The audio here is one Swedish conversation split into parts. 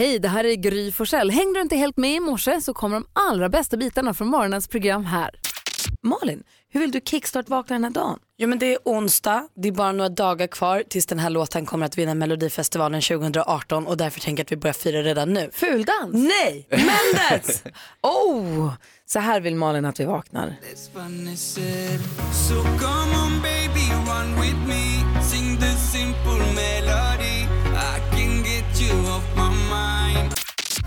Hej, det här är Gry Forssell. Hängde du inte helt med i morse så kommer de allra bästa bitarna från morgonens program här. Malin, hur vill du kickstart-vakna den här dagen? Jo men det är onsdag, det är bara några dagar kvar tills den här låten kommer att vinna Melodifestivalen 2018 och därför tänker jag att vi börjar fira redan nu. Fuldans? Nej, Mendes! oh, så här vill Malin att vi vaknar.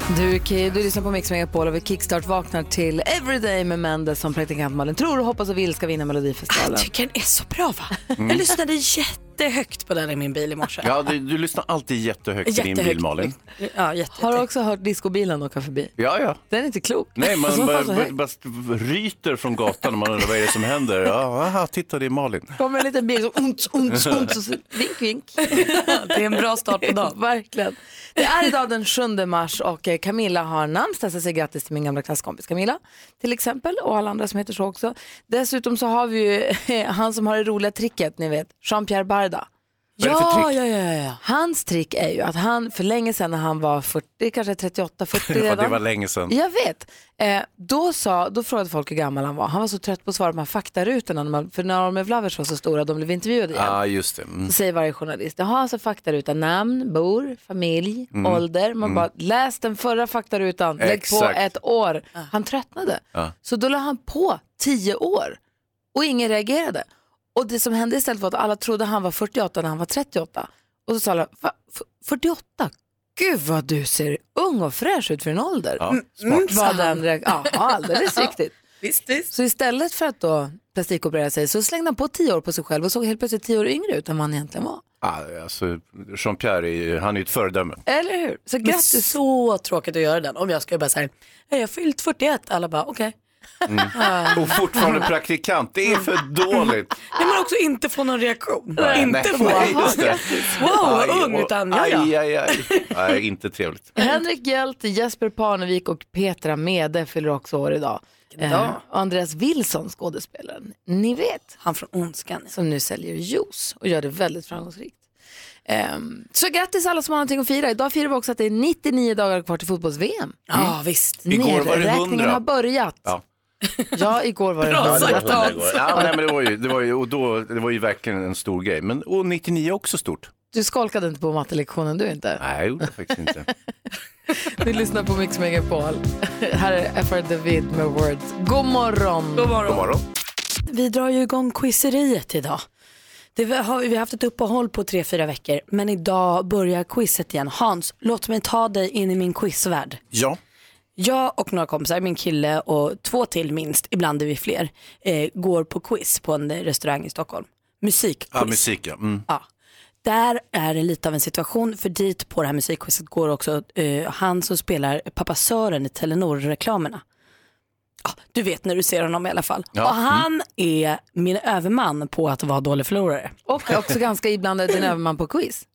Du, du lyssnar på Mix Megapol och vi kickstart vaknar till Everyday med Mendes som praktikant Malin tror och hoppas och vill ska vinna Melodifestivalen. Jag tycker den är så bra va? Mm. Jag lyssnade jättehögt på den i min bil i morse. Ja, du, du lyssnar alltid jättehögt i din bil Jättehögt. Malin. Ja, jätte, Har du också hört discobilen åka förbi? Ja, ja. Den är inte klok. Nej, man bara, ryter från gatan och man undrar vad är det som händer. Ja, aha, titta det är Malin. kommer en liten bil så ont, ont, ont och så vink, vink. det är en bra start på dagen. verkligen. Det är idag den 7 mars och eh, Camilla har namnsdag, så jag säger grattis till min gamla klasskompis Camilla till exempel och alla andra som heter så också. Dessutom så har vi ju han som har det roliga tricket, ni vet, Jean-Pierre Barda. För Ja, ja, ja, ja. Hans trick är ju att han för länge sedan när han var 40, kanske 38, 40 Ja, redan. det var länge sedan. Jag vet. Eh, då, sa, då frågade folk hur gammal han var. Han var så trött på att svara på de här faktarutorna. När man, för när de med Vlavers var så stora, de blev intervjuade igen. Ja, just det. Mm. Så säger varje journalist, jaha alltså faktaruta, namn, bor, familj, Mm. ålder. Man bara, läs den förra faktarutan, lägg på Exakt. ett år. Han tröttnade. Ja. Så då la han på tio år och ingen reagerade. Och det som hände istället var att alla trodde han var 48 när han var 38. Och så sa alla, Va, f- 48? Gud vad du ser ung och fräsch ut för din ålder. Ja, smart. Var den reak- ja, alldeles riktigt. Visst, visst. Så istället för att då plastikoperera sig så slängde han på tio år på sig själv och såg helt plötsligt tio år yngre ut än vad han egentligen var. Ja, alltså, Jean-Pierre, han är ju ett föredöme. Eller hur? Så grattis. så tråkigt att göra den. Om jag ska bara säga, jag har fyllt 41. Alla bara, okej. Och fortfarande praktikant, det är för dåligt. Jag men också inte få någon reaktion. inte nej, få, nej, just det. wow vad Aj, ung, och- utan ja, ja. Aj, aj, aj. Nej, inte trevligt. Henrik Hjelt, Jesper Parnevik och Petra Mede fyller också år idag. Eh, och Andreas Wilson, skådespelaren, ni vet, Han från Ondskan. som nu säljer juice och gör det väldigt framgångsrikt. Ehm, så grattis alla som har någonting att fira. Idag firar vi också att det är 99 dagar kvar till fotbolls-VM. Ja, visst. Igår var det Nedräkningen 100. har börjat. Ja. Ja, igår var det Bra 100. sagt. Ja, nej, men det var ju, det var ju, och då, det var ju verkligen en stor grej. Men och 99 är också stort. Du skolkade inte på mattelektionen du inte. Nej, det gjorde jag faktiskt inte. Vi lyssnar på Mix Megapol. Här är FR David med Words. God morgon! God morgon. God morgon. Vi drar ju igång quizeriet idag. Det vi har, vi har haft ett uppehåll på tre, fyra veckor, men idag börjar quizet igen. Hans, låt mig ta dig in i min quizvärld. Ja, Jag och några kompisar, min kille och två till minst, ibland är vi fler, eh, går på quiz på en restaurang i Stockholm. Musikquiz. ja musik ja. Mm. Ja. Där är det lite av en situation, för dit på det här musikquizet går också eh, han som spelar pappa Sören i Telenor-reklamerna. Ja, du vet när du ser honom i alla fall. Ja. Och han är min överman på att vara dålig förlorare. Och också ganska iblandad din överman på quiz.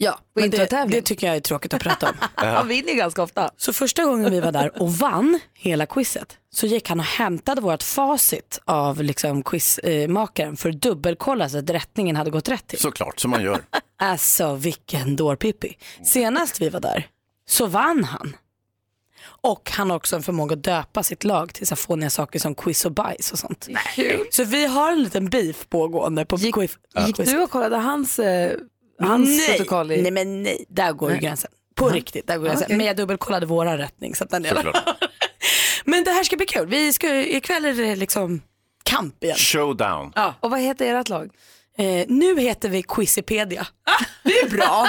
Ja, på Men det, det tycker jag är tråkigt att prata om. Han vinner ganska ofta. Så första gången vi var där och vann hela quizet så gick han och hämtade vårt facit av liksom quizmakaren för att dubbelkolla så att rättningen hade gått rätt till. Såklart, som man gör. Alltså vilken dårpippi. Senast vi var där så vann han. Och han har också en förmåga att döpa sitt lag till så fåniga saker som quiz och bajs och sånt. Så vi har en liten beef pågående på Gick- quiz. Gick du och kollade hans, eh, hans nej, protokoll? I... nej men nej, där går ju Nej. gränsen. På riktigt, där går gränsen. Okej. Men jag dubbelkollade våra rättning. Så att den. Men det här ska bli kul. Vi ska, ikväll är det liksom kamp igen. Showdown. Och vad heter ert lag? Eh, nu heter vi Quizipedia. det är bra.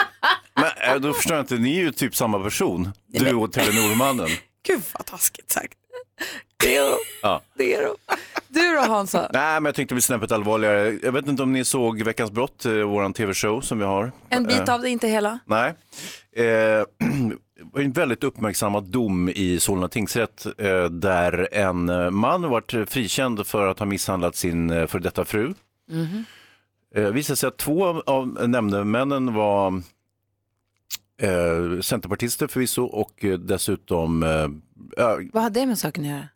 Men äh, då förstår jag inte, ni är ju typ samma person. Du och Telenormannen. Gud vad taskigt sagt. Det är Ja. det. Är det. Du då Hansa? Nej, men jag tänkte bli snäppet allvarligare. Jag vet inte om ni såg Veckans brott, eh, våran tv-show som vi har. En bit Eh, av det, inte hela. Nej. Eh, det var en väldigt uppmärksammad dom i Solna tingsrätt eh, där en eh, man varit frikänd för att ha misshandlat sin eh, för detta fru. Eh, visade sig att två av nämndemännen var eh, centerpartister förvisso och eh, dessutom, eh, Vad har det med saken att göra?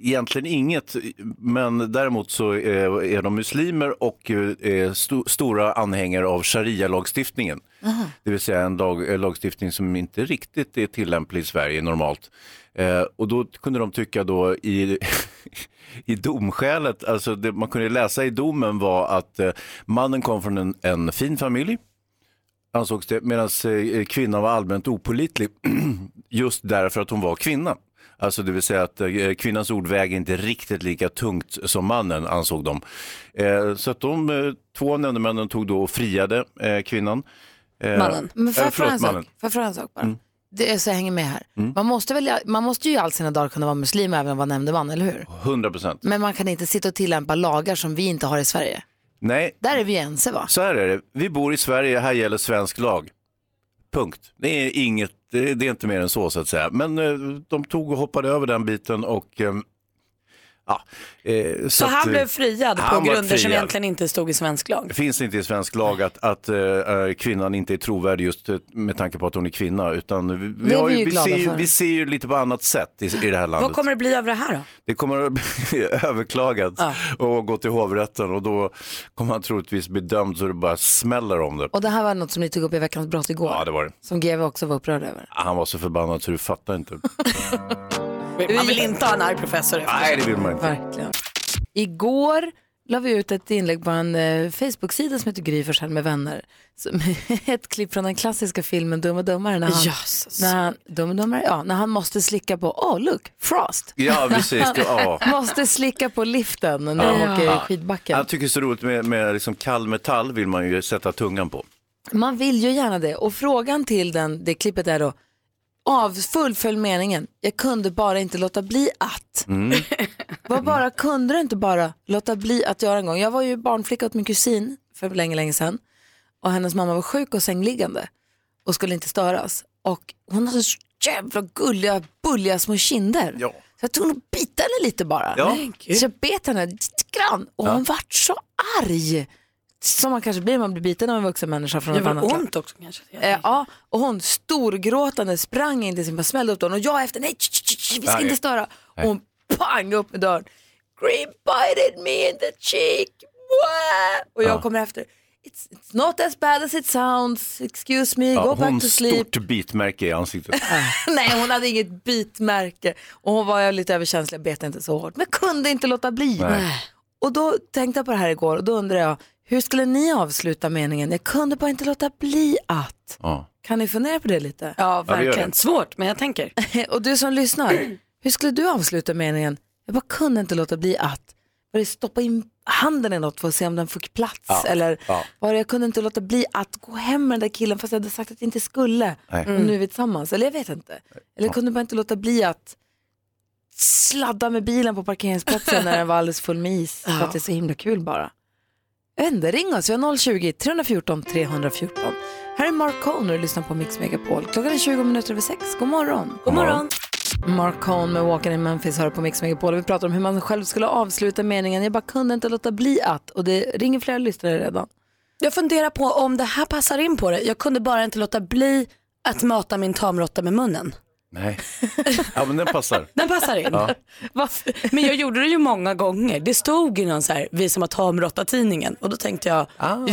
egentligen inget, men däremot så är, är de muslimer och eh, sto, stora anhängare av sharia-lagstiftningen. Det vill säga en lag, lagstiftning som inte riktigt är tillämplig i Sverige normalt. Eh, och då kunde de tycka då i, i domskälet, alltså det man kunde läsa i domen var att eh, mannen kom från en, en fin familj, ansågs det, medan eh, kvinnan var allmänt opolitlig just därför att hon var kvinna. Alltså det vill säga att eh, kvinnans ord väger inte riktigt lika tungt som mannen ansåg de. Eh, så att de två nämndemännen tog då och friade kvinnan. Mannen. Men får jag fråga en sak? Får jag fråga en sak bara? Det är så jag hänger med här. Man, måste väl, man måste ju i all sina dagar kunna vara muslim även vara nämndeman, eller hur? 100 procent. Men man kan inte sitta och tillämpa lagar som vi inte har i Sverige. Nej, Där är vi ense va? så här är det. Vi bor i Sverige, här gäller svensk lag. Punkt. Det är inget, det är inte mer än så så att säga. Men eh, de tog och hoppade över den biten och eh, ja. eh, Så, att, han eh, blev friad han på grunder som friad. egentligen inte stod i svensk lag? Det finns inte i svensk lag att, att eh, kvinnan inte är trovärdig just eh, med tanke på att hon är kvinna. Utan vi, vi, har vi vi, ser, ju- vi ser ju lite på annat sätt i, i det här landet. Vad kommer det bli av det här då? Det kommer att bli överklagat och gå till hovrätten och då kommer han troligtvis bli dömd så det bara smäller om det. Och det här var något som ni tog upp i veckans brott igår. Ja, det var det. Som GV också var upprörd över. Han var så förbannad så du fattar inte. Man vill inte ha en arg professor efter. Nej, det vill man inte. Verkligen. Igår la vi ut ett inlägg på en eh, Facebook-sida som heter Gry Forssell med vänner. Som, ett klipp från den klassiska filmen Dumma Dummare. När han, Jösses. när han, Dumma Dummare, ja, när han måste slicka på, oh look, Frost. Ja, precis. Det- Ja. Måste slicka på liften när de åker i skidbacken. Jag tycker det är så roligt med, med liksom kall metall vill man ju sätta tungan på. Man vill ju gärna det. Och frågan till den, det klippet är då, av fullfölj meningen, jag kunde bara inte låta bli att. Vad bara kunde du inte bara låta bli att göra en gång? Jag var ju barnflicka åt min kusin för länge, länge sedan. Och hennes mamma var sjuk och sängliggande och skulle inte störas. Och hon hade så jävla gulliga, bulliga små kinder. Ja. Så jag tog nog bita henne lite bara. Ja. Så jag bet henne lite grann och hon vart så arg. Som man kanske blir när man blir biten av en vuxen människa från Det ett var annat land. ont också kanske. Eh, ja, och hon storgråtande sprang in till sin, bara smällde upp dörren och jag efter, nej, vi ska inte störa. Och hon pang upp med dörren. Green bited me in the cheek. Och jag Ja. kommer efter. It's, it's not as bad as it sounds. Excuse me, Ja, go back hon to sleep. stort bitmärke i ansiktet. Nej, hon hade inget bitmärke. Och hon var lite överkänslig, bet inte så hårt. Men kunde inte låta bli. Nej. Och då tänkte jag på det här igår och då undrar jag, hur skulle ni avsluta meningen? Jag kunde bara inte låta bli att. Ja. Kan ni fundera på det lite? Ja, verkligen. det. Svårt, men jag tänker. Och du som lyssnar, hur skulle du avsluta meningen? Jag bara kunde inte låta bli att. Var det stoppa in handen i något för att se om den fick plats? Ja, Eller ja. var det jag kunde inte låta bli att gå hem med den där killen fast jag hade sagt att jag inte skulle? Och nu är vi tillsammans. Eller jag vet inte. Eller jag kunde bara inte låta bli att sladda med bilen på parkeringsplatsen när den var alldeles full med is. För att det är så himla kul bara. Jag vet inte, ring oss. Vi har 020-314 314. Här är Mark Cohn och du lyssnar på Mix Megapol. Klockan är 20 minuter över sex. God morgon. God morgon. Mark Cohn med Walking in Memphis hör på Mix Megapol. Vi pratar om hur man själv skulle avsluta meningen. Jag bara kunde inte låta bli att. Och det ringer flera lyssnare redan. Jag funderar på om det här passar in på det. Jag kunde bara inte låta bli att mata min tamråtta med munnen. Nej. Ja, men den passar. Den passar in. Va? Men jag gjorde det ju många gånger. Det stod i någon så här, vi som har tamråtta-tidningen och då tänkte jag,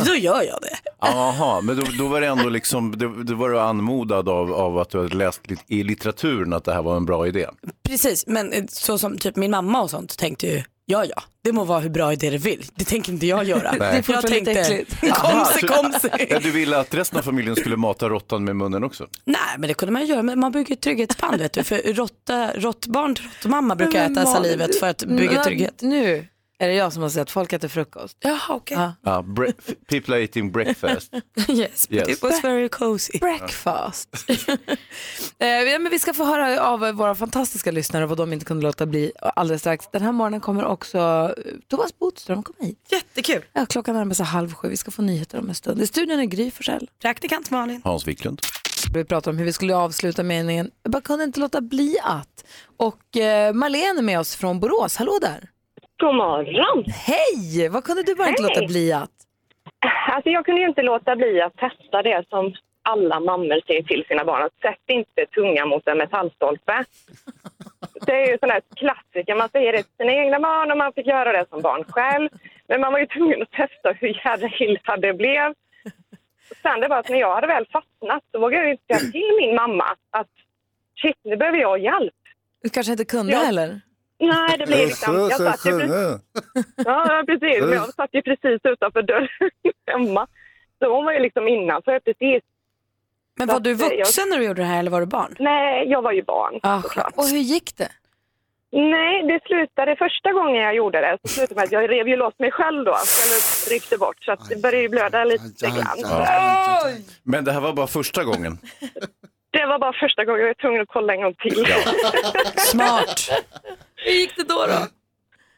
då gör jag det. Jaha, men då, då var det ändå liksom, då, då var du anmodad av, av att du hade läst i litteraturen att det här var en bra idé. Precis, men eh, så som typ min mamma och sånt tänkte ju, ja ja, det må vara hur bra idé det vill. Det tänker inte jag göra. Det är jag lite äckligt. Aha, kom sig, så- kom Ja, du ville att resten av familjen skulle mata råttan med munnen också? Nej men det kunde man göra, men man bygger trygghetsband vet du. För råttbarn till råttmamma brukar äta salivet för att bygga trygghet. Nu är det jag som har sett folk äter frukost. Jaha okej. Ja. Ja, bre- people are eating breakfast. Yes, but Yes. it was very cozy. Breakfast. eh, ja, men vi ska få höra av våra fantastiska lyssnare vad de inte kunde låta bli alldeles strax. Den här morgonen kommer också eh, Thomas Bodström komma hit. Jättekul. Ja, klockan närmar sig halv sju. Vi ska få nyheter om en stund. I studion är Gry Forssell. Praktikant Malin. Hans Wiklund. Vi pratar om hur vi skulle avsluta meningen. Jag bara kunde inte låta bli att. Och eh, Marlene är med oss från Borås. Hallå där. God morgon! Hej! Vad kunde du bara inte Hej. låta bli att? Alltså jag kunde ju inte låta bli att testa det som alla mammor säger till sina barn. Att sätt inte tungan mot en metallstolpe. Det är ju sån här klassiker. Man säger det till sina egna barn och man fick göra det som barn själv. Men man var ju tvungen att testa hur jädra illa det blev. Sen det var att när jag hade väl fastnat så vågade jag ju inte säga till min mamma att shit, nu behöver jag hjälp. Du kanske inte kunde Ja. heller? Nej, det blev liksom... Jag satt ju precis, ja, precis. Men jag satt ju precis utanför dörren hemma. Så hon var ju liksom innanför precis. Men var du vuxen när du gjorde det här eller var du barn? Nej, jag var ju barn. Ah. Och hur gick det? Nej, det slutade första gången jag gjorde det. Så slutade med att jag rev ju loss mig själv då. Eller ryckte bort. Så att det började ju blöda lite grann. Men det här var bara första gången. Det var bara första gången jag var tvungen att kolla en gång till. Smart. Hur gick det då? då?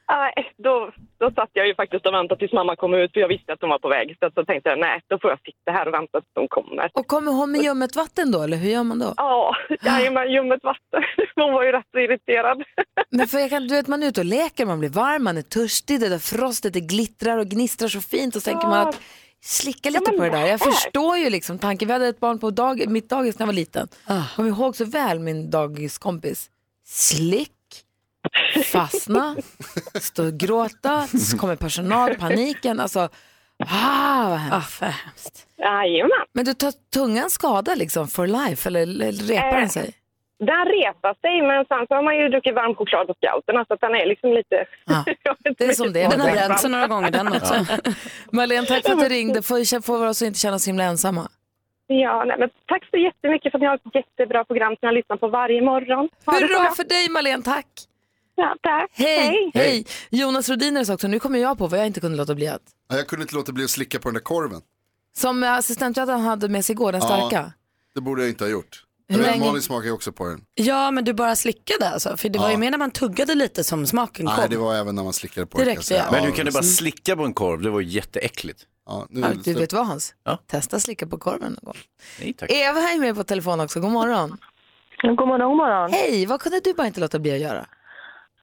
Nej, då, då satt jag ju faktiskt och väntade tills mamma kom ut för jag visste att de var på väg. Så, att så tänkte jag nej, då får jag sitta här och vänta tills de kommer. Och kommer hon med ljummet vatten då, eller hur gör man då? Ja, jajamän, ljummet vatten. Hon var ju rätt så irriterad. Men för jag kan, du vet, man är ute och leker, man blir varm, man är törstig, det där frostet det glittrar och gnistrar så fint och så tänker man att slicka lite på det där. Jag förstår ju liksom tanken. Vi hade ett barn på dag, mitt dagis när jag var liten. Kommer ihåg så väl min dagiskompis. Slick, fastna, stå och gråta, så kommer personal, paniken. Alltså, ah, vad hemskt. Ah, för hemskt. Jajamän. Men du tar tungan skada liksom for life eller, eller repar den Eh, sig? Den repar sig, men sen så har man ju druckit varm choklad på scouterna så att den är liksom lite... Ja, det är som det Den har bränt sig några gånger den också. Marlene, tack för att du ringde. Får, får oss inte känna oss himla ensamma. Ja, nej, men tack så jättemycket för att ni har ett jättebra program som jag lyssnar på varje morgon. Ha Hurra bra. för dig Marlene, tack! Ja, tack. Hej! Hej! Jonas Rodiner sa också, nu kommer jag på vad jag inte kunde låta bli att. Ja, Jag kunde inte låta bli att slicka på den där korven. Som assistenträtten hade med sig igår, den Ja. starka. Det borde jag inte ha gjort. Hur länge- Malin smakar ju också på den. Ja, men du bara slickade alltså. För det var ju mer när man tuggade lite som smaken kom. Nej, det var även när man slickade på Det den. säga. ja. Men hur kan du bara slicka på en korv? Det var ju jätteäckligt. Ja, nu, Ja, du vet vad Hans? Ja. Testa slicka på korven någon gång. Nej tack. Eva är med på telefon också, god morgon. God morgon, god morgon. Hej, vad kunde du bara inte låta bli att göra?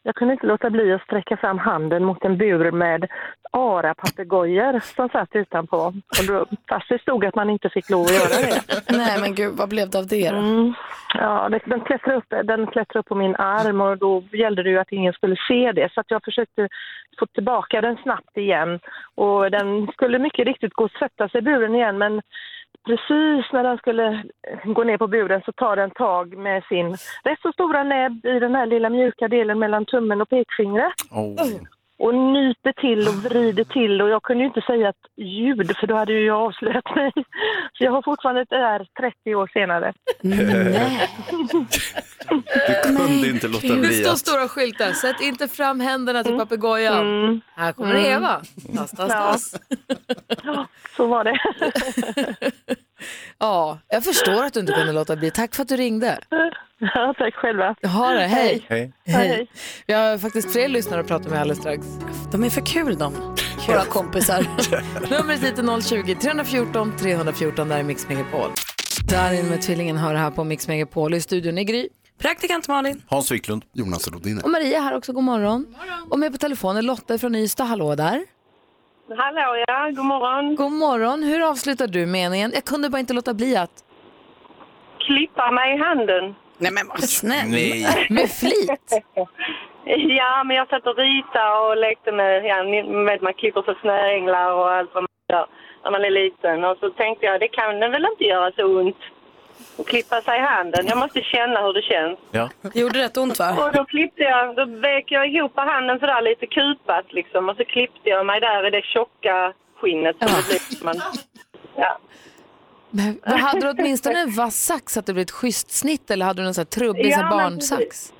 Jag kunde inte låta bli att sträcka fram handen mot en bur med ara-papegojor som satt utanpå. Och då, fast det stod att man inte fick lov att göra det. Nej, men gud, vad blev det av det då? Mm. Ja, det- den klättrade, upp, den klättrade upp på min arm och då gällde det ju att ingen skulle se det. Så att jag försökte få tillbaka den snabbt igen. Och den skulle mycket riktigt gå och sätta sig i buren igen men precis när den skulle gå ner på buren så tar den tag med sin rätt så stora näbb i den här lilla mjuka delen mellan tummen och pekfingret Oh. Och nyper till och vrider till och jag kunde ju inte säga ett ljud för då hade ju jag avslöjat mig. Så jag har fortfarande det där 30 år senare. Nej. Du kunde inte låta Det bli står att... stora skyltar, sätt inte fram händerna till papegojan. Mm. Här kommer Eva. Tass, tass, Ja. tass. Ja, så var det. Ja, jag förstår att du inte kunde låta bli. Tack för att du ringde. Ja, tack själva. Ha det, hej. Hej. Hej. Vi har faktiskt fler lyssnare att prata med alldeles strax. De är för kul de, våra kompisar. Numret hit är 020-314 314, där är Mix Megapol. Darin med tvillingen hör här på Mix Megapol. I studion är Gry. Praktikant Malin. Hans Wiklund. Jonas Rodiner. Och Maria här också, god morgon. Och med på telefonen Lotta från Ystad, hallå där. Hallå ja, god morgon. God morgon, hur avslutar du meningen? Jag kunde bara inte låta bli att. Klippa mig i handen. Nej men vad snäll. Nej. Med flit. Ja, men jag satt och ritade och lekte med, ja, ni vet man klipper för snöänglar och allt vad man gör när man är liten. Och så tänkte jag, det kan den väl inte göra så ont att klippa sig i handen. Jag måste känna hur det känns. Ja. Det gjorde rätt ont va? Och då klippte jag, då vek jag ihop handen sådär lite kupat liksom. Och så klippte jag mig där i det tjocka skinnet som det blir. Man, ja. Men, vad hade du åtminstone en vass sax så att det blev ett schysst snitt eller hade du en sån här trubbig Ja, ja, men barnsax?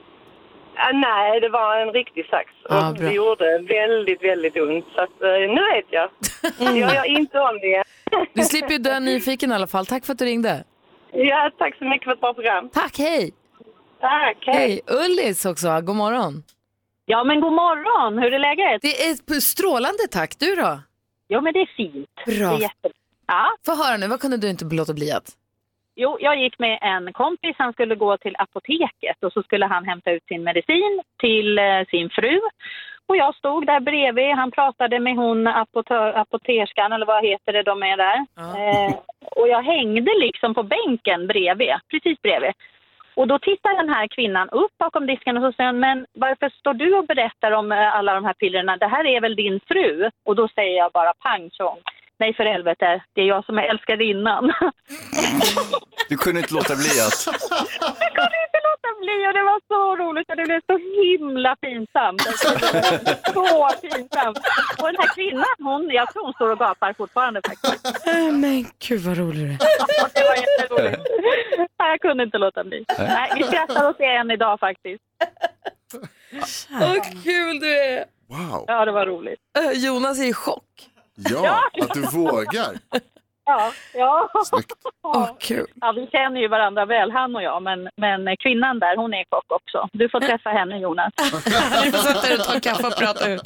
Ja, nej, det var en riktig sax. Ja, och bra. det gjorde väldigt, väldigt ont. Så att, eh, nu vet jag. Jag gör inte om det. Du slipper ju dö nyfiken i alla fall. Tack för att du ringde. Ja, tack så mycket för ett bra program. Tack, hej! Tack, hej. Hej! Ullis också, god morgon. Ja, men god morgon. Hur är läget? Det är strålande tack. Du då? Jo, men det är fint. Det Bra. är jätte... Ja. Få höra nu, vad kunde du inte låta bli att? Jo, jag gick med en kompis. Han skulle gå till apoteket och så skulle han hämta ut sin medicin till eh, sin fru. Och jag stod där bredvid. Han pratade med hon apotör, apoterskan eller vad heter det de är där. Ja. Eh, och jag hängde liksom på bänken bredvid, precis bredvid. Och då tittar den här kvinnan upp bakom disken och så säger hon, men varför står du och berättar om eh, alla de här pillerna? Det här är väl din fru? Och då säger jag bara pang tjong. Nej för helvete, det är jag som är älskarinnan. Du kunde inte låta bli att... Jag kunde inte bli och det var så roligt och det blev så himla pinsamt. så pinsamt. Och den här kvinnan, hon, jag tror hon står och gapar fortfarande faktiskt. Äh, men gud vad rolig du är. Det var jätteroligt. Nej, Jag kunde inte låta bli. Nej, vi skrattar åt det än idag faktiskt. Vad kul du är. Wow. Ja, det var roligt. Äh, Jonas är i chock. Ja, att du vågar. Ja, ja. Snyggt. Åh, kul. ja vi känner ju varandra väl, han och jag, men, men kvinnan där, hon är i chock också. Du får träffa henne, Jonas. Vi får sätta dig och ta kaffe och prata ut.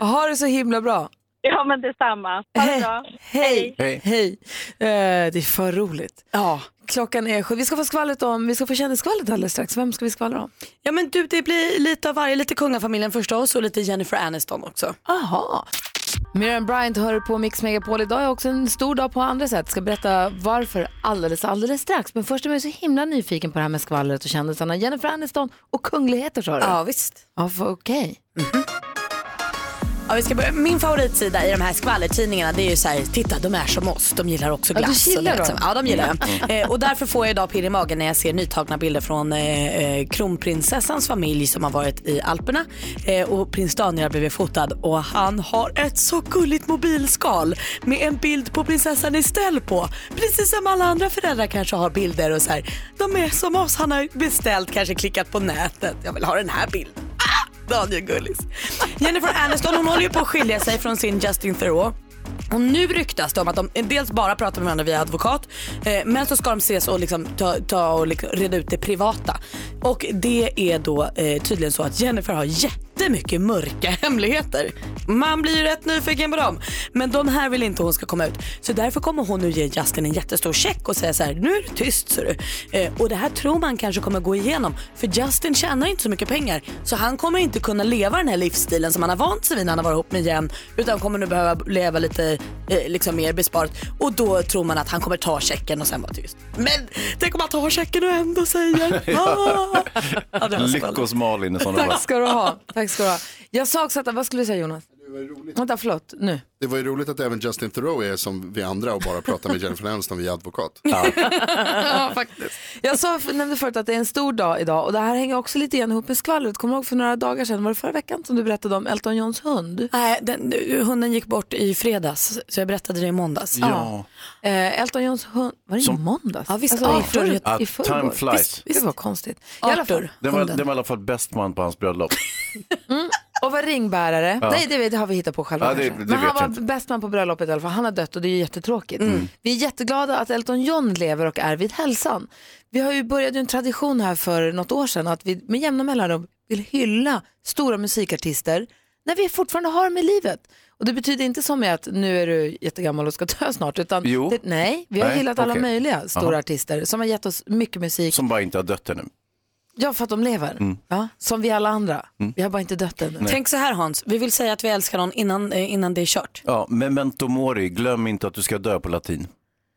Ha det så himla bra. Ja, men detsamma. Ha det bra. Hej. Hej. Hej. Eh, det är för roligt. Ja. Klockan är sju. Vi ska få skvallret om, vi ska få kändisskvallret alldeles strax. Vem ska vi skvallra om? ja men du det blir lite av varje, lite kungafamiljen förstås och lite Jennifer Aniston också. Aha. Miriam Bryant hör på Mix Megapol. Idag är också en stor dag på andra sätt. Ska berätta varför alldeles, alldeles strax. Men först är jag så himla nyfiken på det här med skvallret och kändisarna. Jennifer Aniston och kungligheter sa du? Ja visst. Ja, okej. Ja, vi ska börja. Min favoritsida i de här skvallertidningarna det är ju så här, titta de är som oss, de gillar också Ja, du glass. och gillar dem. Ja, de gillar jag. Eh, och därför får jag idag pirr i magen när jag ser nytagna bilder från eh, eh, kronprinsessans familj som har varit i Alperna. Eh, och prins Daniel har blivit fotad och han har ett så gulligt mobilskal med en bild på prinsessan Estelle på. Precis som alla andra föräldrar kanske har bilder och så här, de är som oss. Han har beställt, kanske klickat på nätet. Jag vill ha den här bilden. Ah! Daniel Gullis. Jennifer Aniston hon håller ju på att skilja sig från sin Justin Theroux. Och nu ryktas det om att de dels bara pratar med varandra via advokat eh, men så ska de ses och liksom ta, ta och liksom reda ut det privata. Och det är då eh, tydligen så att Jennifer har jättemycket mörka hemligheter. Man blir ju rätt nyfiken på dem. Men de här vill inte hon ska komma ut. Så därför kommer hon nu ge Justin en jättestor check och säga så här, nu är du tyst ser du. Eh, och det här tror man kanske kommer gå igenom. För Justin tjänar inte så mycket pengar. Så han kommer inte kunna leva den här livsstilen som han har vant sig vid när han har varit ihop med Jen. Utan kommer nu behöva leva lite eh, liksom mer besparat. Och då tror man att han kommer ta checken och sen vara tyst. Men tänk om han tar checken och ändå säger ah. ja, det Lyckos Malin i sådana fall. Tack ska du ha. Tack ska du ha. Jag sa också att, vad skulle du säga Jonas? Vänta, förlåt, nu. Det var ju roligt att även Justin Theroux är som vi andra och bara pratar med Jennifer Aniston via advokat. Ja, faktiskt. Jag sa, nämnde förut att det är en stor dag idag och det här hänger också lite grann ihop med skvallret. Kommer du ihåg för några dagar sedan, var det förra veckan som du berättade om Elton Johns hund? Nej, den, hunden gick bort i fredags så jag berättade det i måndags. Ja. Eh, Elton Johns hund, var det i måndags? Ja, visst, alltså, i, förr, heter- i Att förrgår. time flies. Visst, det var konstigt. I alla fall. Den var, den var i alla fall bäst man på hans bröllop. Och var ringbärare. Nej, det, vet- det har vi hittat på själva. Ja, det- kanske. det Men han jag var inte. bäst man på bröllopet i alla fall. Han har dött och det är jättetråkigt. Vi är jätteglada att Elton John lever och är vid hälsan. Vi har ju börjat en tradition här för något år sedan att vi med jämna mellanrum vill hylla stora musikartister när vi fortfarande har dem i livet. Och det betyder inte som är att nu är du jättegammal och ska dö snart. Utan Jo. Det, nej, vi har Nej, hyllat alla okej. möjliga stora Aha. artister som har gett oss mycket musik. Som bara inte har dött ännu. Ja, för att de lever. Ja, som vi alla andra. Vi har bara inte dött ännu. Tänk så här Hans, vi vill säga att vi älskar någon innan, eh, innan det är kört. Ja, memento mori, glöm inte att du ska dö på latin.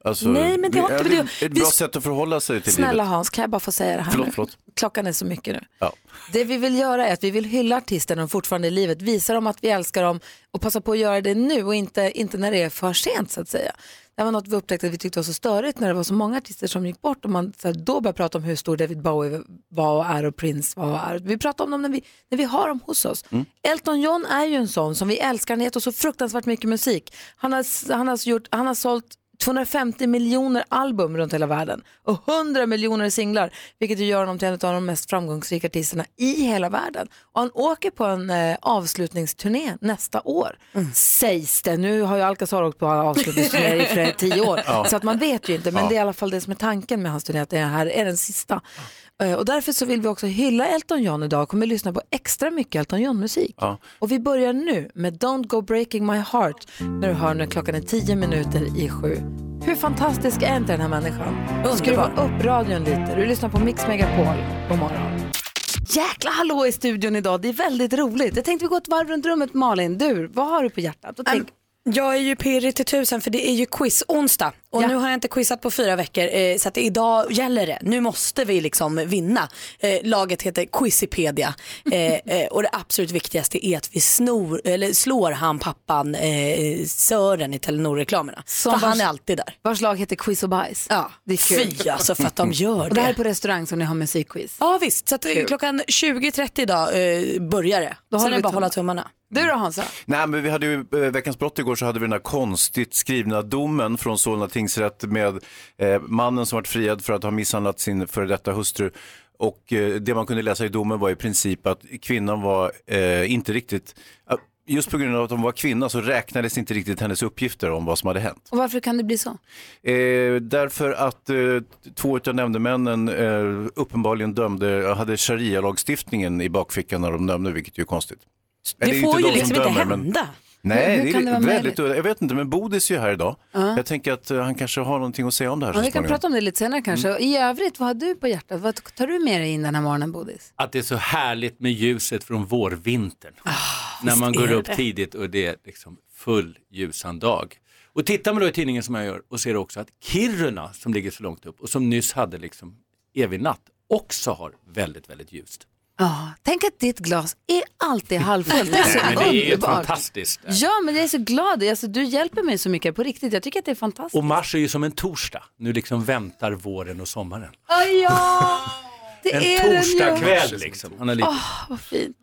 Alltså, Nej, men det har inte med det- Ett vi- bra sätt att förhålla sig till Snälla livet. Hans, kan jag bara få säga det här Förlåt, nu? förlåt. Klockan är så mycket nu. Ja. Det vi vill göra är att vi vill hylla artisterna när de fortfarande är i livet, visa dem att vi älskar dem och passa på att göra det nu och inte, inte när det är för sent så att säga. Det var något vi upptäckte att vi tyckte var så störigt när det var så många artister som gick bort och man så här, då började prata om hur stor David Bowie var och är och Prince var och är. Vi pratar om dem när vi, när vi har dem hos oss. Elton John är ju en sån som vi älskar, han oss så fruktansvärt mycket musik. Han har, han har, gjort, han har sålt 250 miljoner album runt hela världen och 100 miljoner singlar, vilket gör honom till en av de mest framgångsrika artisterna i hela världen. Och han åker på en eh, avslutningsturné nästa år, sägs det. Nu har ju Alcazar åkt på avslutningsturné i flera tio år, så att man vet ju inte, men det är i alla fall det som är tanken med hans turné, att det här är den sista. Eh, Och därför så vill vi också hylla Elton John idag och kommer lyssna på extra mycket Elton John-musik. Ja. Och vi börjar nu med Don't Go Breaking My Heart när du hör när klockan är tio minuter i sju. Hur fantastisk är inte den här människan? Skruva upp radion lite. Du lyssnar på Mix Megapol. God morgon. Jäkla hallå i studion idag. Det är väldigt roligt. Jag tänkte vi går ett varv runt rummet. Malin, du, vad har du på hjärtat? Vad tänk... Jag är ju pirrig till tusen för det är ju quiz onsdag och Ja. nu har jag inte quizat på fyra veckor eh, så att idag gäller det. Nu måste vi liksom vinna. Eh, laget heter Quizipedia eh, eh, och det absolut viktigaste är att vi snor, eller slår han pappan eh, Sören i Telenor-reklamerna. För han vars- är alltid där. Vars lag heter Quiz och bajs. Ja, Det är kul. fy alltså för att de gör Och det här är det. på restaurang som ni har musikquiz. Ja visst, så att, eh, klockan 20.30 idag börjar det. Då Sen är det bara att hålla tummarna. Du då Hansa? Nej, men vi hade ju eh, Veckans brott igår så hade vi den här konstigt skrivna domen från Solna tingsrätt med eh, mannen som varit friad för att ha misshandlat sin före detta hustru. Och eh, det man kunde läsa i domen var i princip att kvinnan var eh, inte riktigt, just på grund av att hon var kvinna så räknades inte riktigt hennes uppgifter om vad som hade hänt. Och varför kan det bli så? Eh, därför att eh, två av nämndemännen eh, uppenbarligen dömde, hade sharia-lagstiftningen i bakfickan när de dömde, vilket ju är konstigt. Det, Eller får ju liksom inte dömer, men- hända. Nej, Hur det det är vara väldigt Jag vet inte, men Bodis är ju här idag. Jag tänker att eh, han kanske har någonting att säga om det här Ja, vi kan prata om det lite senare kanske. Mm. I övrigt, vad har du på hjärtat? Vad tar du med dig in den här morgonen Bodis? Att det är så härligt med ljuset från vårvintern. När man går upp det. tidigt och det är liksom full ljusan dag. Och tittar man då i tidningen som jag gör och ser också att Kiruna som ligger så långt upp och som nyss hade liksom evig natt också har väldigt, väldigt ljust. Ja, tänk att ditt glas är alltid halvfullt. Det är så Men det är underbart. fantastiskt. Ja, men jag är så glad. Alltså, du hjälper mig så mycket på riktigt. Jag tycker att det är fantastiskt. Och mars är ju som en torsdag. Nu liksom väntar våren och sommaren. Ja, ja, det En är den ju. torsdagkväll liksom. Han är lite... Vad fint.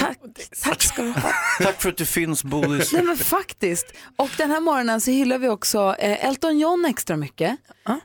Tack, tack ska du ha. Tack för att du finns Bodis. Nej men faktiskt. Och den här morgonen så hyllar vi också eh, Elton John extra mycket.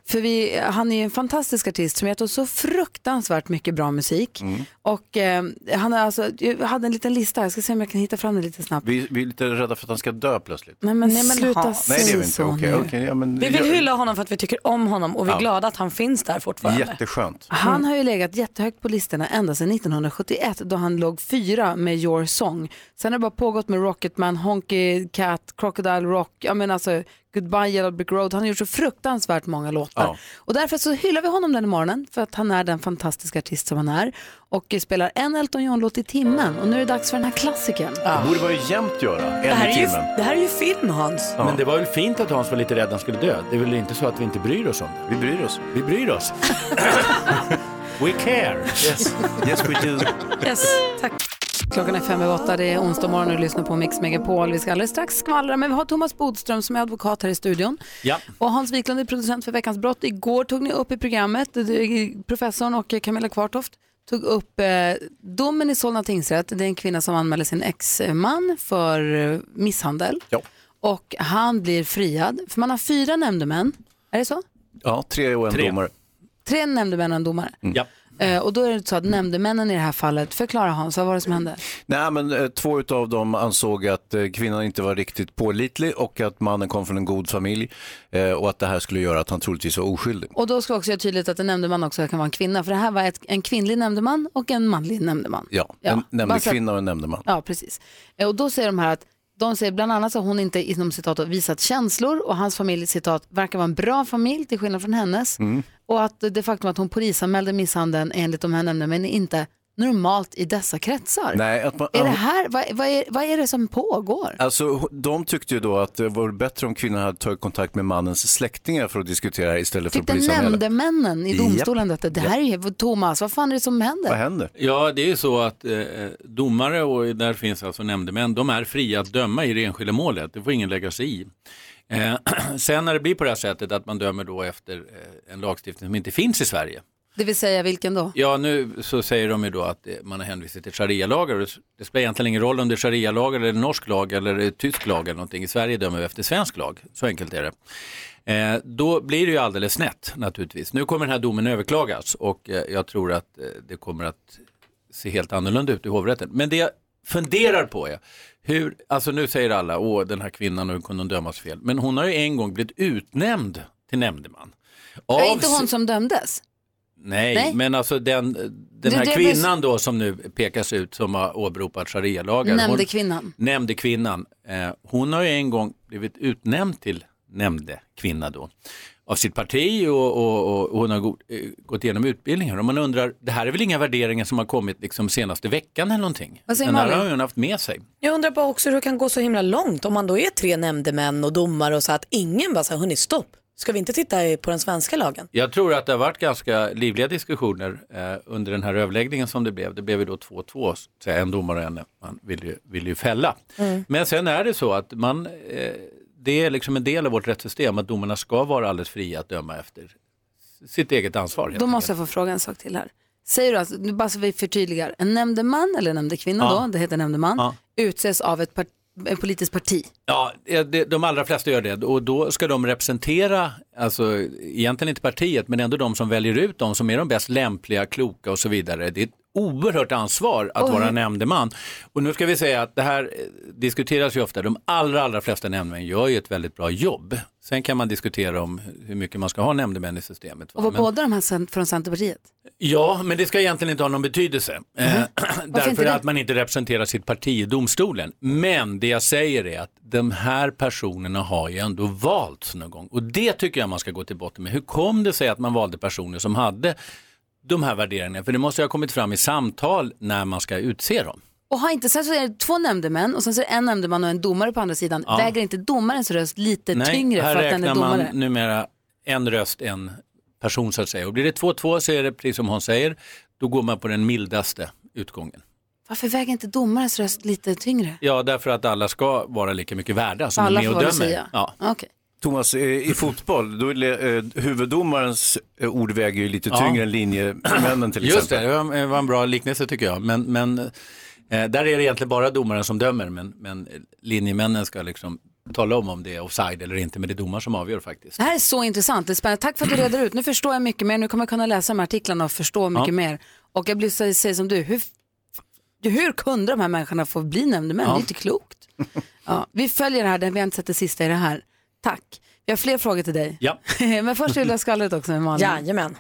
För vi, han är ju en fantastisk artist som gett oss så fruktansvärt mycket bra musik. Och eh, han är alltså, jag hade en liten lista, jag ska se om jag kan hitta fram den lite snabbt. Vi, vi är lite rädda för att han ska dö plötsligt. Nej men, Nej, men sluta Hans. Nej, det är säga vi inte. så Okej, nu. okej, ja, men Vi vill jag- hylla honom för att vi tycker om honom och vi är glada att han finns där fortfarande. Jätteskönt. Han har ju legat jättehögt på listorna ända sedan 1971 då han låg fyra med Your Song. Sen har det bara pågått med Rocketman, Honky Cat, Crocodile Rock, ja men alltså Goodbye Yellow Brick Road. Han har gjort så fruktansvärt många låtar. Ja. Och därför så hyllar vi honom den här morgonen för att han är den fantastiska artist som han är och spelar en Elton John-låt i timmen. Och nu är det dags för den här klassikern. Det borde man ju jämt göra, Det, här en är i ju, timmen. det här är ju film Hans. Men det var väl fint att Hans var lite rädd han skulle dö. Det är väl inte så att vi inte bryr oss om det? Vi bryr oss. Vi bryr oss. We care. Yes, yes we do. Yes, tack. Klockan är fem över åtta, det är onsdag morgon och du lyssnar på Mix Megapol. Vi ska alldeles strax skvallra, men vi har Thomas Bodström som är advokat här i studion. Ja. Och Hans Wiklund är producent för Veckans brott. Igår tog ni upp i programmet, eh, professorn och Camilla Kvartoft tog upp eh, domen i Solna tingsrätt. Det är en kvinna som anmäler sin exman för eh, misshandel. Ja. Och han blir friad, för man har fyra nämndemän. Är det så? Ja, tre och en Tre. domare. Tre nämndemän och en domare. Ja. Eh, och då är det så att nämndemännen i det här fallet, förklara Hans, vad var det som hände? Nej, men eh, två av dem ansåg att eh, kvinnan inte var riktigt pålitlig och att mannen kom från en god familj och att det här skulle göra att han troligtvis var oskyldig. Och då ska vi också göra tydligt att en nämndeman också kan vara en kvinna. För det här var ett, en kvinnlig nämndeman och en manlig nämndeman. Ja, Ja, en bara nämnde så att- kvinna och en nämndeman. Ja, precis. Och då säger de här att de säger bland annat att hon inte inom citat visat känslor och hans familj citat verkar vara en bra familj till skillnad från hennes. Mm. Och att det faktum att hon polisanmälde misshandeln enligt de här nämndemännen är inte normalt i dessa kretsar. Nej, att man, Är det här, vad, vad, är, vad är det som pågår? Alltså, de tyckte ju då att det var bättre om kvinnan hade tagit kontakt med mannens släktingar för att diskutera istället för att Tyckte nämndemännen i domstolen detta? Det här är ju, Thomas, vad fan är det som händer? Vad händer? Ja, det är ju så att eh, domare och där finns alltså nämndemän, de är fria att döma i det enskilda målet. Det får ingen lägga sig i. Eh, sen när det blir på det här sättet att man dömer då efter eh, en lagstiftning som inte finns i Sverige. Det vill säga vilken då? Ja, nu så säger de ju då att eh, man har hänvisat till sharia-lagar. Det spelar egentligen ingen roll om det är sharia-lag eller norsk lag eller eh, tysk lag eller någonting. I Sverige dömer vi efter svensk lag, så enkelt är det. Eh, då blir det ju alldeles snett naturligtvis. Nu kommer den här domen överklagas och eh, jag tror att det kommer att se helt annorlunda ut i hovrätten. Men det funderar på är hur, alltså nu säger alla, åh den här kvinnan, hur kunde hon dömas fel? Men hon har ju en gång blivit utnämnd till nämndeman. Av Är inte hon som dömdes? Nej, Nej. men alltså den, den här kvinnan då som nu pekas ut som har åberopat sharia-lagar. Nämnde kvinnan. Nämnde kvinnan. Eh, hon har ju en gång blivit utnämnd till nämnde kvinna då. Av sitt parti och, och, och, och hon har go- eh, gått igenom utbildningar. Och man undrar, det här är väl inga värderingar som har kommit liksom senaste veckan eller någonting? Vad säger Den här har hon haft med sig. Jag undrar bara också hur det kan gå så himla långt om man då är tre nämndemän och domare och så att ingen bara säger, hörni stopp, ska vi inte titta på den svenska lagen? Jag tror att det har varit ganska livliga diskussioner eh, under den här överläggningen som det blev. Det blev ju då 2-2, så att säga, en domare och en man vill ju, vill ju fälla. Mm. Men sen är det så att man, eh, det är liksom en del av vårt rättssystem att domarna ska vara alldeles fria att döma efter sitt eget ansvar. Då måste jag få fråga en sak till här. Säger du alltså, bara så vi förtydligar, en nämndeman eller nämndekvinna Ja. då, det heter nämndeman, Ja. utses av ett, part, ett politiskt parti. Ja, det- de allra flesta gör det och då ska de representera, alltså egentligen inte partiet, men ändå de som väljer ut de som är de bäst lämpliga, kloka och så vidare. Det är ett oerhört ansvar att Och vara nämndeman. Och nu ska vi säga att det här eh, diskuteras ju ofta, de allra, allra flesta nämndemän gör ju ett väldigt bra jobb. Sen kan man diskutera om hur mycket man ska ha nämndemän i systemet. va? Och var Men- båda de här från Centerpartiet? Ja, men det ska egentligen inte ha någon betydelse. Eh, inte därför att man inte representerar sitt parti i domstolen. Men det jag säger är att de här personerna har ju ändå valts någon gång. Och det tycker jag man ska gå till botten med. Hur kom det sig att man valde personer som hade de här värderingarna? För det måste ju ha kommit fram i samtal när man ska utse dem. Och har inte, sen så är det två nämndemän och sen så är det en nämndeman och en domare på andra sidan. Ja. Väger inte domarens röst lite Nej, tyngre här för att den är räknar man domare? numera en röst, en person så att säga. Och blir det 2-2 så är det precis som hon säger, då går man på den mildaste utgången. Varför väger inte domarens röst lite tyngre? Ja, därför att alla ska vara lika mycket värda som Alla är med och dömer. Ja. Okej. Thomas, eh, i fotboll, då är det, eh, huvuddomarens eh, ord väger ju lite Ja. tyngre än linjemännen till Just exempel. det, det var, det var en bra liknelse tycker jag. Men, men eh, där är det egentligen bara domaren som dömer, men, men linjemännen ska liksom tala om om det är offside eller inte, men det är domaren som avgör faktiskt. Det här är så intressant, det är spännande. Tack för att du reder ut. Nu förstår jag mycket mer, nu kommer jag kunna läsa de här artiklarna och förstå mycket Ja. mer. Och jag blir så säger som du, hur, hur kunde de här människorna få bli nämndemän? Ja. Det är inte klokt. Ja, vi följer det här, vi har inte sett det sista i det här. Tack. Vi har fler frågor till dig. Ja. Men först vill jag skvallret också med Malin. Jajamän.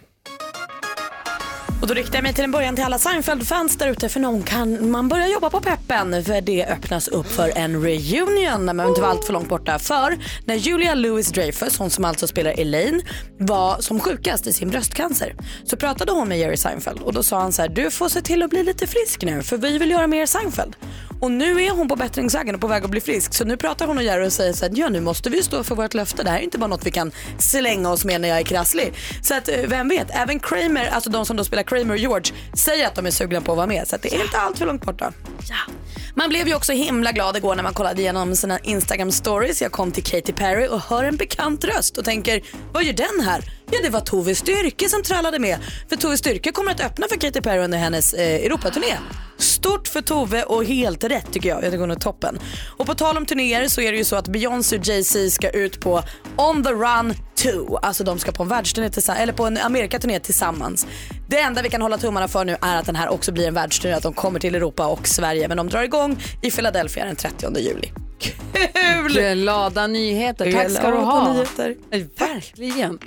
Och då riktar jag mig till en början till alla Seinfeld-fans där ute för någon kan man börja jobba på peppen för det öppnas upp för en reunion när man inte var allt för långt borta. För när Julia Louis-Dreyfus, hon som alltså spelar Elaine, var som sjukast i sin bröstcancer så pratade hon med Jerry Seinfeld och då sa han så här, du får se till att bli lite frisk nu för vi vill göra mer Seinfeld. Och nu är hon på bättringsvägen och på väg att bli frisk. Så nu pratar hon och Jerry och säger så här, ja nu måste vi stå för vårt löfte. Det här är inte bara något vi kan slänga oss med när jag är krasslig. Så att eh, vem vet, även Kramer, alltså de som då spelar Kramer och George, säger att de är sugna på att vara med. Så att det är inte allt för långt borta. Ja. Man blev ju också himla glad igår när man kollade igenom sina Instagram stories. Jag kom till Katy Perry och hör en bekant röst och tänker, vad gör den här? Ja, det var Tove Styrke som trallade med. För Tove Styrke kommer att öppna för Katy Perry under hennes eh, Europaturné. Stort för Tove och helt rätt tycker jag. Det går nog toppen. Och på tal om turnéer så är det ju så att Beyoncé och Jay-Z ska ut på On the Run 2. Alltså de ska på en världsturné tillsammans, eller på en Amerikaturné tillsammans. Det enda vi kan hålla tummarna för nu är att den här också blir en världsturné, att de kommer till Europa och Sverige. Men de drar igång i Philadelphia den 30 juli. Kul! Glada nyheter, tack ska du ha. nyheter. Verkligen.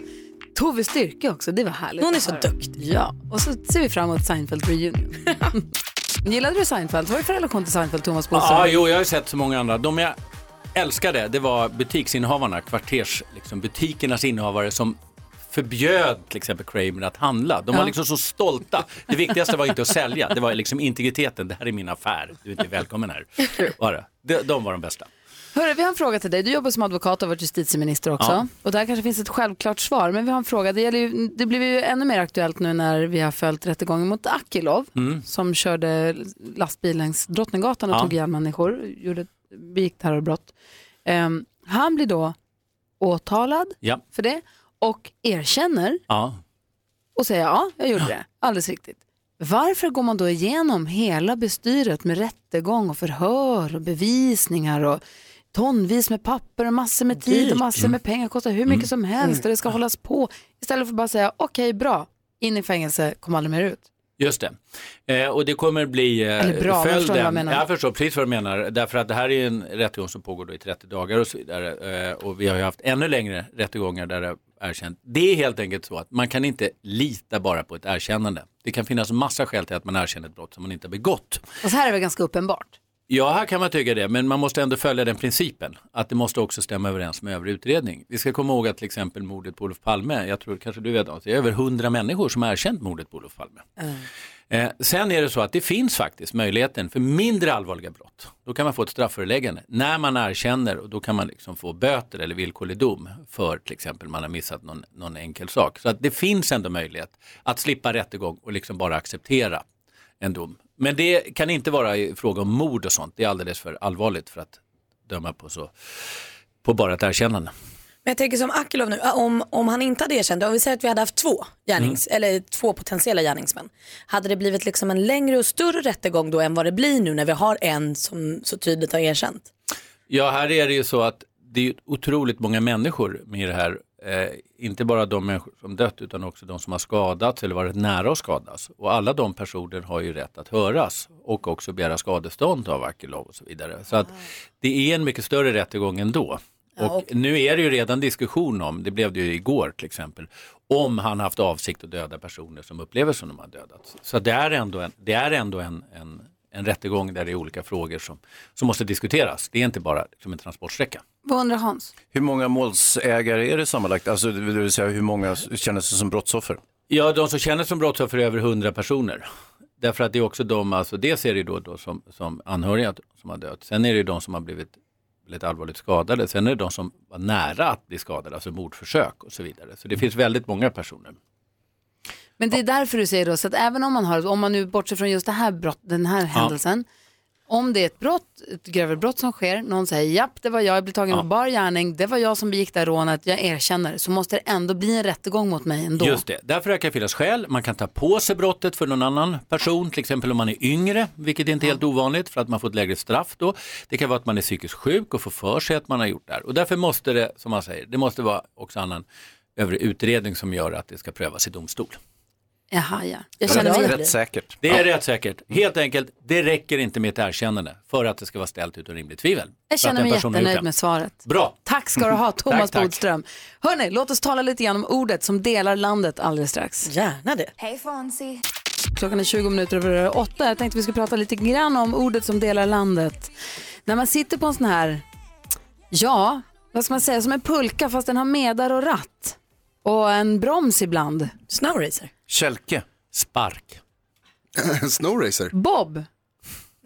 Tove Styrke också, det var härligt. Hon är så duktig. Ja, och så ser vi fram emot Seinfeld reunion. Gillade du Seinfeld? Vad var det för relation till Seinfeld, Thomas Bodström? Ja, jo, jag har ju sett så många andra. De jag älskade, det var butiksinnehavarna, kvarters, liksom, butikernas innehavare som förbjöd till exempel Kramer att handla. De var Ja. liksom så stolta. Det viktigaste var inte att sälja, det var liksom integriteten. Det här är min affär, du är inte välkommen här. Bara. De, de var de bästa. Hörru, vi har en fråga till dig. Du jobbar som advokat och har varit justitieminister också. Ja. Och där kanske finns ett självklart svar. Men vi har en fråga. Det, ju, det blev ju ännu mer aktuellt nu när vi har följt rättegången mot Akilov. Mm. Som körde lastbil längs Drottninggatan och Ja. tog ihjäl människor. Gjorde, begick terrorbrott. Ehm, han blir då åtalad Ja. för det och erkänner och säger ja, jag gjorde det. Alldeles riktigt. Varför går man då igenom hela bestyret med rättegång och förhör och bevisningar och tonvis med papper och massor med tid Dyrt. och massor med pengar, kostar hur mycket som helst och det ska hållas på. Istället för att bara säga okej, bra, in i fängelse, kom aldrig mer ut. Just det. Eh, och det kommer bli eh, Eller bra, men jag förstår vad jag menar. Jag förstår precis vad du menar. Därför att det här är en rättegång som pågår då i 30 dagar och så vidare. Eh, och vi har ju haft ännu längre rättegångar där det är erkänt. Det är helt enkelt så att man kan inte lita bara på ett erkännande. Det kan finnas massa skäl till att man erkänner ett brott som man inte har begått. Och så här är det ganska uppenbart. Ja, här kan man tycka det, men man måste ändå följa den principen. Att det måste också stämma överens med övrig utredning. Vi ska komma ihåg att till exempel mordet på Olof Palme, jag tror kanske du vet att det är över hundra människor som har erkänt mordet på Olof Palme. Eh, sen är det så att det finns faktiskt möjligheten för mindre allvarliga brott. Då kan man få ett strafföreläggande när man erkänner och då kan man liksom få böter eller villkorlig dom för till exempel man har missat någon, någon enkel sak. Så att det finns ändå möjlighet att slippa rättegång och liksom bara acceptera en dom. Men det kan inte vara i fråga om mord och sånt. Det är alldeles för allvarligt för att döma på, så, på bara ett erkännande. Men jag tänker som Akilov nu, om, om han inte hade erkänt, om vi säger att vi hade haft två, gärnings, eller två potentiella gärningsmän. Hade det blivit liksom en längre och större rättegång då än vad det blir nu när vi har en som så tydligt har erkänt? Ja, här är det ju så att det är otroligt många människor med det här. Eh, inte bara de människor som dött utan också de som har skadats eller varit nära att skadas. Och alla de personer har ju rätt att höras och också begära skadestånd av Akilov och så vidare. Så att det är en mycket större rättegång ändå. Och nu är det ju redan diskussion om, det blev det ju igår till exempel, om han haft avsikt att döda personer som upplever som de har dödats. Så det är ändå en, det är ändå en, en, en rättegång där det är olika frågor som, som måste diskuteras. Det är inte bara som en transportsträcka. Vad undrar Hans? Hur många målsägare är det sammanlagt? Alltså, det vill säga hur många känner sig som brottsoffer? Ja, de som känner som brottsoffer är över 100 personer. Därför att det är också de, alltså dels är det då, då som, som anhöriga som har dött. Sen är det de som har blivit väldigt allvarligt skadade. Sen är det de som var nära att bli skadade, alltså mordförsök och så vidare. Så det finns väldigt många personer. Men det är därför du säger då, så att även om man har, om man nu bortser från just det här brott, den här händelsen, om det är ett brott, ett grövre brott som sker, någon säger japp det var jag, jag blev tagen på bar gärning, det var jag som begick det här rånet, jag erkänner, så måste det ändå bli en rättegång mot mig ändå. Just det, därför kan det finnas skäl. Man kan ta på sig brottet för någon annan person, till exempel om man är yngre, vilket är inte helt ovanligt för att man får ett lägre straff då. Det kan vara att man är psykiskt sjuk och får för sig att man har gjort det här. Och därför måste det, som man säger, det måste vara också annan övrig utredning som gör att det ska prövas i domstol. Jaha, ja. Jag Det känner är mig rätt säkert. Det är rätt säkert. Helt enkelt, det räcker inte med ett erkännande för att det ska vara ställt utom rimligt tvivel. Jag känner mig jättenöjd med svaret. Bra. Tack ska du ha, Thomas Tack, tack. Bodström. Hörni, låt oss tala lite grann om ordet som delar landet alldeles strax. Gärna det. Klockan är 20 minuter över åtta. Jag tänkte vi skulle prata lite grann om ordet som delar landet. När man sitter på en sån här, ja, vad ska man säga, som en pulka fast den har medar och ratt. Och en broms ibland. Snowracer. Kälke. Spark. Snowracer. Bob,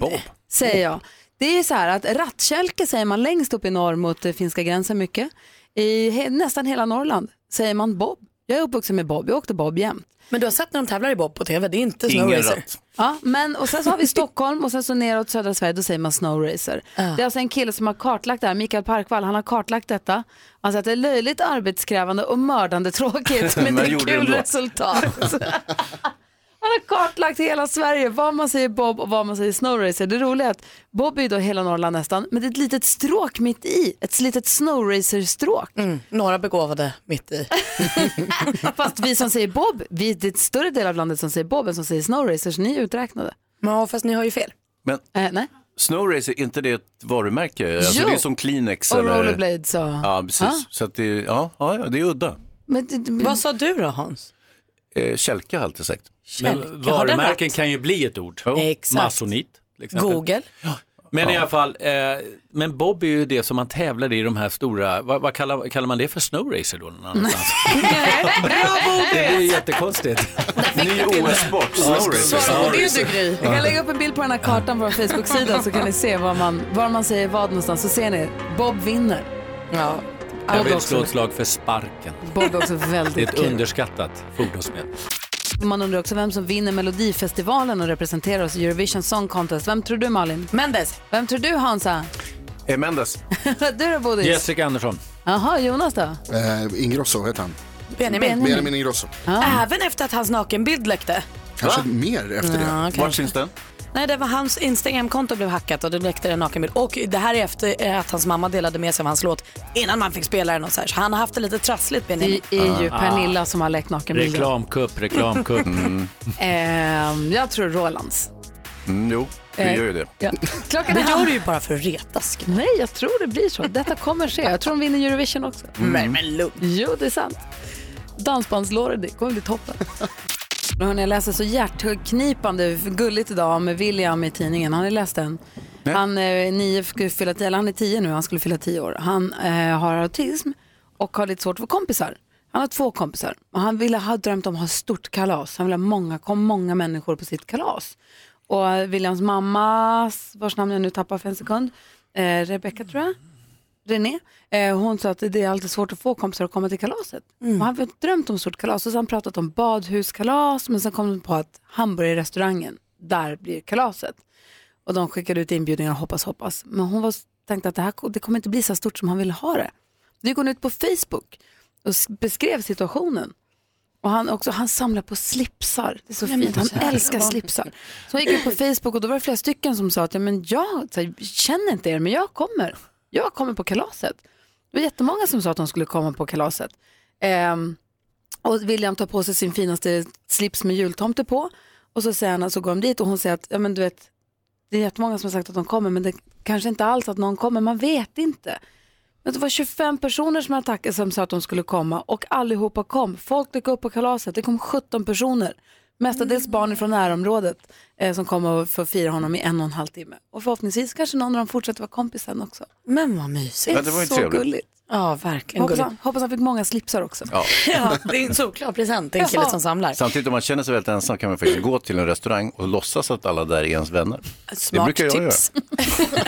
Bob. säger jag. Det är så här att rattkälke säger man längst upp i norr mot eh, finska gränsen mycket. I he- nästan hela Norrland säger man Bob. Jag är uppvuxen med Bob, jag åkte Bob jämt. Men du har sett när de tävlar i bob på tv, det är inte snowracer. Ja, men och sen så har vi Stockholm och sen så neråt södra Sverige, då säger man snowracer. Det är alltså en kille som har kartlagt det här, Mikael Parkvall, han har kartlagt detta. Han säger att det är löjligt arbetskrävande och mördande tråkigt, men det Men är det kul ändå. resultat. Han har kartlagt hela Sverige, vad man säger Bob och vad man säger snowracer. Det roliga är att Bob är då hela Norrland nästan, men det är ett litet stråk mitt i, ett litet snowracer-stråk. Mm, några begåvade mitt i. Fast vi som säger Bob, vi, det är ett större del av landet som säger Bob än som säger snowracer, så ni är uträknade. Ja, fast ni har ju fel. Men Eh, nej. Snowracer, är inte det ett varumärke? Alltså, Jo. det är som Kleenex Och eller... rollerblades och... Ja, precis. Ja. Så att det, ja, ja, det är udda. Men, det- det- Vad sa du då Hans? Eh, kälke har jag alltid sagt. Men varumärken kan ju bli ett ord. Exakt. Masonit. Google. Men i alla fall, eh, men Bob är ju det som man tävlar i de här stora, vad, vad kallar, kallar man det för snowracer då? Någon annanstans? det är ju jättekonstigt. Ny OS-sport, snowracer. Så det du Gry. Jag kan lägga upp en bild på den här kartan på vår Facebook-sida så kan ni se var man, var man säger vad någonstans. Så ser ni, Bob vinner. Ja. Jag vill är slå ett slag för sparken. Bob är också Det är väldigt ett kul. underskattat fordonsmedel. Man undrar också vem som vinner Melodifestivalen och representerar oss i Eurovision Song Contest. Vem tror du Malin? Mendes. Vem tror du Hansa? Eh, Mendes. du då Bodis? Jessica Andersson. Jaha, Jonas då? Eh, Ingrosso heter han. Benjamin. Benjamin Ingrosso. Även efter att hans nakenbild läckte. Kanske mer efter det. Ja, Var kanske. syns den? Nej, det var hans Instagramkonto blev hackat och det läckte en nakenbild. Och det här är efter eh, att hans mamma delade med sig av hans låt innan man fick spela den och så här. Så han har haft det lite trassligt Benjamin. Det är ju Pernilla som har läckt nakenbilden. Reklamkupp, reklamkupp. Ehm, jag tror Rolands. Mm, jo, du Eh, gör ju det. Ja. Klockan Det gör du ju bara för att retas. Nej, jag tror det blir så. Detta kommer ske. Jag tror de vinner Eurovision också. Men, men lugn. Jo, det är sant. Dansbandslåret, det kommer bli toppen. Nu hörni, jag läser så hjärtknipande gulligt idag med William i tidningen. Har ni läst den? Han är nio, fylla tio, eller han är tio nu, han skulle fylla tio år. Han eh, har autism och har lite svårt för kompisar. Han har två kompisar och han ville ha drömt om att ha stort kalas. Han vill ha många, kom många människor på sitt kalas. Och Williams mamma, vars namn jag nu tappar för en sekund, eh, Rebecca tror jag, René, eh, hon sa att det är alltid svårt att få kompisar att komma till kalaset. Och han hade drömt om stort kalas och så han pratat om badhuskalas men sen kom de på att hamburgerrestaurangen, där blir kalaset. Och de skickade ut inbjudningar och hoppas, hoppas. Men hon var, tänkte att det här det kommer inte bli så stort som han ville ha det. Då gick hon ut på Facebook och beskrev situationen. Och han, också, han samlar på slipsar. Det är så fint. Han älskar slipsar. Så hon gick ut på Facebook och då var det flera stycken som sa att ja, men jag så här, känner inte er men jag kommer. Jag kommer på kalaset. Det var jättemånga som sa att de skulle komma på kalaset. Ehm, och William tar på sig sin finaste slips med jultomte på. Och så, säger han, så går de dit och hon säger att ja, men du vet, det är jättemånga som har sagt att de kommer men det kanske inte alls att någon kommer, man vet inte. Men det var 25 personer som, hade som sa att de skulle komma och allihopa kom. Folk dök upp på kalaset, det kom 17 personer. Mestadels barn från närområdet eh, som kom och för att fira honom i en och en halv timme. Och förhoppningsvis kanske någon av dem fortsätter vara kompis sen också. Men vad mysigt. Det Ja, det var ju så trevligt. gulligt. Ja, verkligen Hoppas gulligt. han, hoppas han fick många slipsar också. Ja. Ja, det är en solklar present till en kille som samlar. Samtidigt om man känner sig väldigt ensam kan man faktiskt gå till en restaurang och låtsas att alla där är ens vänner. Smart brukar jag tips.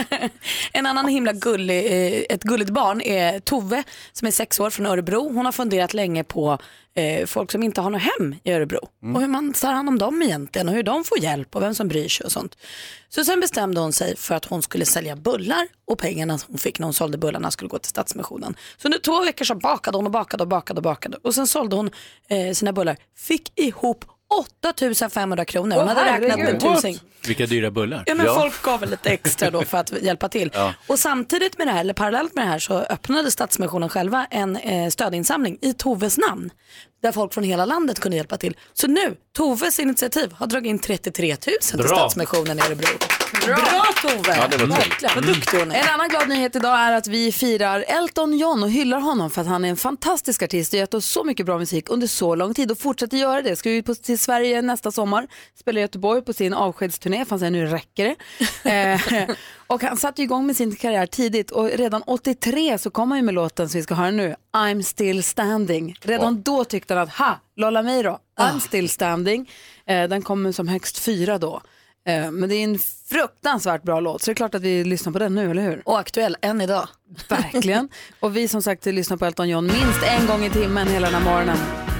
en annan himla gullig, eh, ett gulligt barn är Tove som är sex år från Örebro. Hon har funderat länge på eh, folk som inte har något hem i Örebro och hur man tar hand om dem egentligen och hur de får hjälp och vem som bryr sig och sånt. Så sen bestämde hon sig för att hon skulle sälja bullar och pengarna hon fick när hon sålde bullarna skulle gå till Stadsmissionen. Så under två veckor så bakade hon och bakade och bakade och bakade och sen sålde hon eh, sina bullar, fick ihop 8500 kronor. Hon hade räknat med tusing. Vilka dyra bullar. Ja men Ja. folk gav väl lite extra då för att hjälpa till. Och samtidigt med det här, eller parallellt med det här så öppnade Stadsmissionen själva en eh, stödinsamling i Toves namn. Där folk från hela landet kunde hjälpa till. Så nu, Toves initiativ har dragit in 33 000 till Bra. Stadsmissionen i Örebro. Bra, Tove! Ja, det var Verkligen, vad duktig hon är. En annan glad nyhet idag är att vi firar Elton John och hyllar honom för att han är en fantastisk artist och gett oss så mycket bra musik under så lång tid och fortsätter göra det. Ska på, till Sverige nästa sommar, spela i Göteborg på sin avskedsturné, för han säger nu räcker det. eh, och han satte igång med sin karriär tidigt och redan 83 så kom han ju med låten som vi ska höra nu, I'm still standing. Redan då tyckte han att, ha, Lolla mig då, I'm still standing. Eh, den kommer som högst fyra då. Eh, Men det är en fruktansvärt bra låt så det är klart att vi lyssnar på den nu, eller hur? Och aktuell än idag. Verkligen. Och vi som sagt lyssnar på Elton John minst en gång i timmen hela den här morgonen.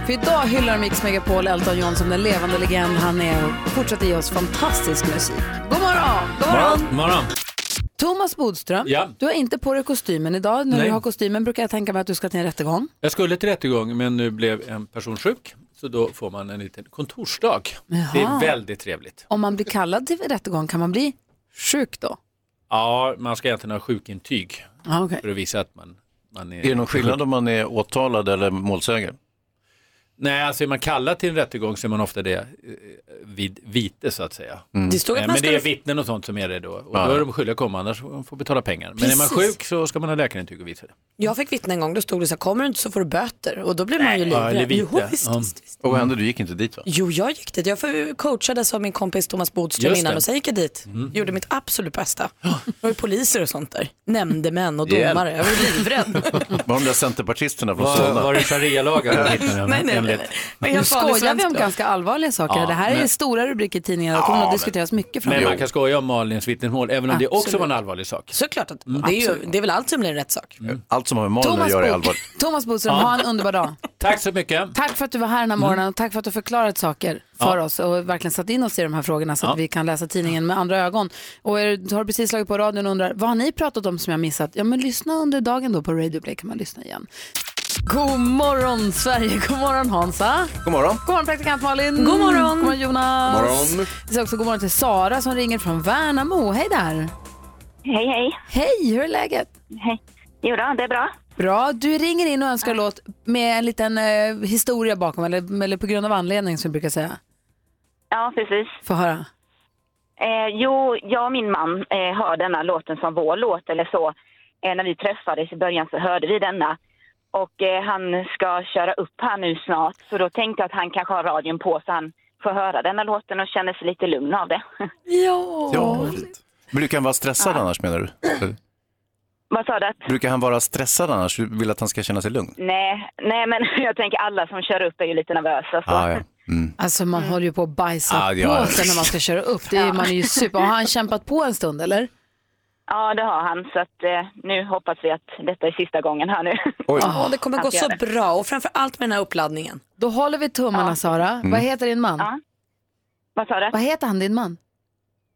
För idag hyllar Mix Megapol Elton John som den levande legend han är och fortsätter ge oss fantastisk musik. God morgon! God morgon! Morgon. Thomas Bodström, Ja. du har inte på dig kostymen idag. När Nej. du har kostymen brukar jag tänka mig att du ska till en rättegång. Jag skulle till rättegång men nu blev en person sjuk så då får man en liten kontorsdag. Det Jaha. är väldigt trevligt. Om man blir kallad till rättegång, kan man bli sjuk då? Ja, man ska egentligen ha sjukintyg Ja, okej. för att visa att man, man är... Är det någon skillnad om man är åtalad eller målsägare? Nej, alltså är man kallad till en rättegång så är man ofta det eh, vid vite så att säga. Det stod att Eh, man Men det är vittnen och sånt som är det då. Och Ja. då är de skyldiga att komma, annars får de får betala pengar. Men är man Precis. sjuk så ska man ha läkarintyg och visa det. Jag fick vittna en gång, då stod det så här, kommer du inte så får du böter. Och då blir man ju livrädd. Jo, visst, Ja. visst, visst. Och vad hände? Du gick inte dit va? Jo, jag gick dit. Jag coachades av min kompis Thomas Bodström Just innan det. och sen gick jag dit. Gjorde mitt absolut bästa. Det var ju poliser och sånt där. Nämndemän och domare. Jag var livrädd. Var de där centerpartisterna från Var, Solna? var det sharia-lagar? nej, nej, nej. Men Nu skojar vi om ganska allvarliga saker. Ja, det här är men- stora rubriker i tidningarna. Det kommer Ja, att men- diskuteras mycket Men framöver. man kan skoja om Malins vittnesmål, även om det också Absolut. var en allvarlig sak. Såklart att det, är ju, det är väl allt som blir en rättssak. Allt som har med Malin att göra är allvarligt. Thomas Bodström, Ja. ha en underbar dag. Tack så mycket. Tack för att du var här den här morgonen och tack för att du förklarat saker för oss och verkligen satt in oss i de här frågorna så att Ja. vi kan läsa tidningen med andra ögon. Och är, har du precis slagit på radion och undrar, vad har ni pratat om som jag missat? Ja men lyssna under dagen då på Radio Play kan man lyssna igen. God morgon Sverige, god morgon Hansa. God morgon. God morgon praktikant Malin. God morgon. God morgon Jonas. Morgon. Vi säger också god morgon till Sara som ringer från Värnamo. Hej där. Hej, hej. Hej, hur är läget? hej. Jo då, det är bra. Bra, du ringer in och önskar en låt med en liten eh, historia bakom eller, eller på grund av anledning som vi brukar säga. Ja, precis. Få höra. Eh, jo, jag och min man eh, hör denna låten som vår låt eller så. Eh, när vi träffades i början så hörde vi denna. Och eh, han ska köra upp här nu snart. Så då tänkte jag att han kanske har radion på så han får höra denna låten och känner sig lite lugn av det. Ja. Ja, fint. Brukar han vara stressad annars menar du? Vad sa du? Brukar han vara stressad annars? Du vill att han ska känna sig lugn? Nej, nej, men jag tänker alla som kör upp är ju lite nervösa. Så. Ah, ja. mm. Alltså man håller ju på att bajsa Ja, ja. på sig när man ska köra upp. Det är, man är ju super. Har han kämpat på en stund eller? Ja, det har han. Så att, eh, nu hoppas vi att detta är sista gången här nu. Oj. Ja, det kommer gå så bra och framför allt med den här uppladdningen. Då håller vi tummarna Sara. Vad heter din man? Ja. Vad sa du? Vad heter han din man?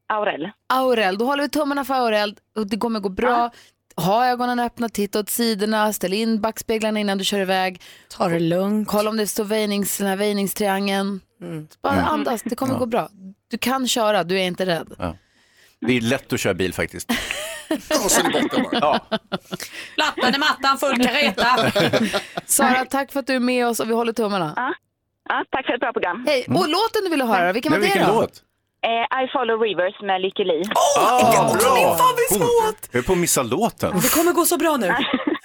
Aurel. Aurel. Då håller vi tummarna för Aurel. Och det kommer gå bra. Ha ögonen öppna, titta åt sidorna, ställ in backspeglarna innan du kör iväg. Ta det lugnt. Kolla om det står väjnings, den här väjningstriangeln. Bara andas, det kommer gå bra. Du kan köra, du är inte rädd. Det är lätt att köra bil faktiskt. Och är det borta bara. Ja. Plattan i mattan, full kareta. Sara, tack för att du är med oss och vi håller tummarna. Ja. Ja, tack för ett bra program. Hej, och låten du ville höra, vilken var Nej, det vilken då? låt? Eh, I follow rivers med Lykke Li. Ah, bra! min favoritlåt! Jag är på att missa låten. Det kommer gå så bra nu. Det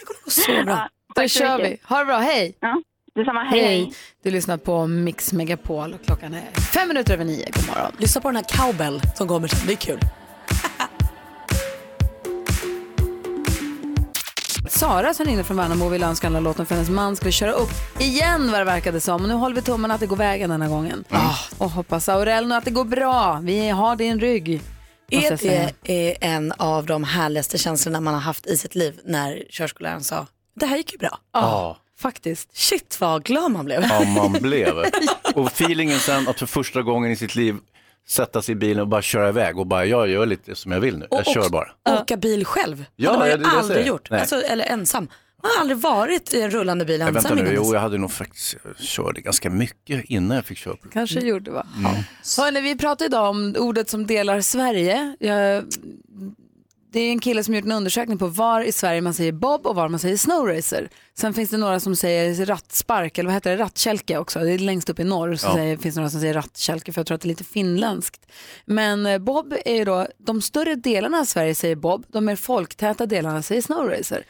kommer gå så bra. Ja, Då kör mycket. vi. Ha det bra, hej! Ja, detsamma. Hej, hej. Hej! Du lyssnar på Mix Megapol och klockan är fem minuter över nio. God morgon. Lyssna på den här cowbell som kommer sen, det är kul. Sara som ringde från Värnamo ville önska den här låten för hennes man skulle köra upp igen vad det verkade som. Och nu håller vi tummarna att det går vägen denna gången. Och hoppas Aurel nu att det går bra. Vi har din rygg. Är det eh, en av de härligaste känslorna man har haft i sitt liv när körskolläraren sa det här gick ju bra. Ja, Faktiskt. Shit vad glad man blev. ja, man blev. Och feelingen sen att för första gången i sitt liv sätta sig i bilen och bara köra iväg och bara jag gör lite som jag vill nu. Jag Och kör också bara. Åka bil själv. Ja, det har jag det jag aldrig gjort. Alltså, eller ensam. Man har aldrig varit i en rullande bil Jag ensam vänta nu, innan jo jag hade nog faktiskt, jag körde ganska mycket innan jag fick köra. Kanske gjorde va? Mm. Hörrni, vi pratar idag om ordet som delar Sverige. Jag, det är en kille som gjort en undersökning på var i Sverige man säger bob och var man säger snowracer. Sen finns det några som säger rattspark, eller vad heter det, rattkälke också. Det är längst upp i norr så Ja. säger, finns det några som säger rattkälke för jag tror att det är lite finländskt. Men eh, bob är ju då, de större delarna av Sverige säger bob, de mer folktäta delarna säger snowracer.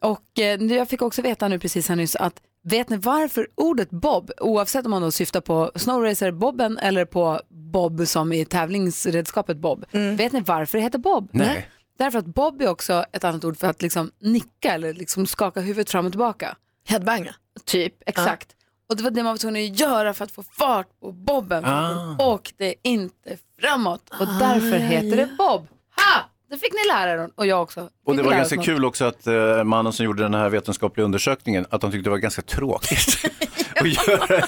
Och eh, jag fick också veta nu precis här nyss att vet ni varför ordet bob, oavsett om man då syftar på snowracer-bobben eller på bob som i tävlingsredskapet bob, vet ni varför det heter bob? Nej. Därför att bob är också ett annat ord för att liksom nicka eller liksom skaka huvudet fram och tillbaka. Headbanga. Typ, exakt. Och det var det man var tvungen att göra för att få fart på bobben. För Ah. då åkte inte framåt och därför heter det bob. Ha! Det fick ni lära er och jag också. Och Fick det vi var ganska något. kul också att eh, mannen som gjorde den här vetenskapliga undersökningen, att han tyckte det var ganska tråkigt att göra.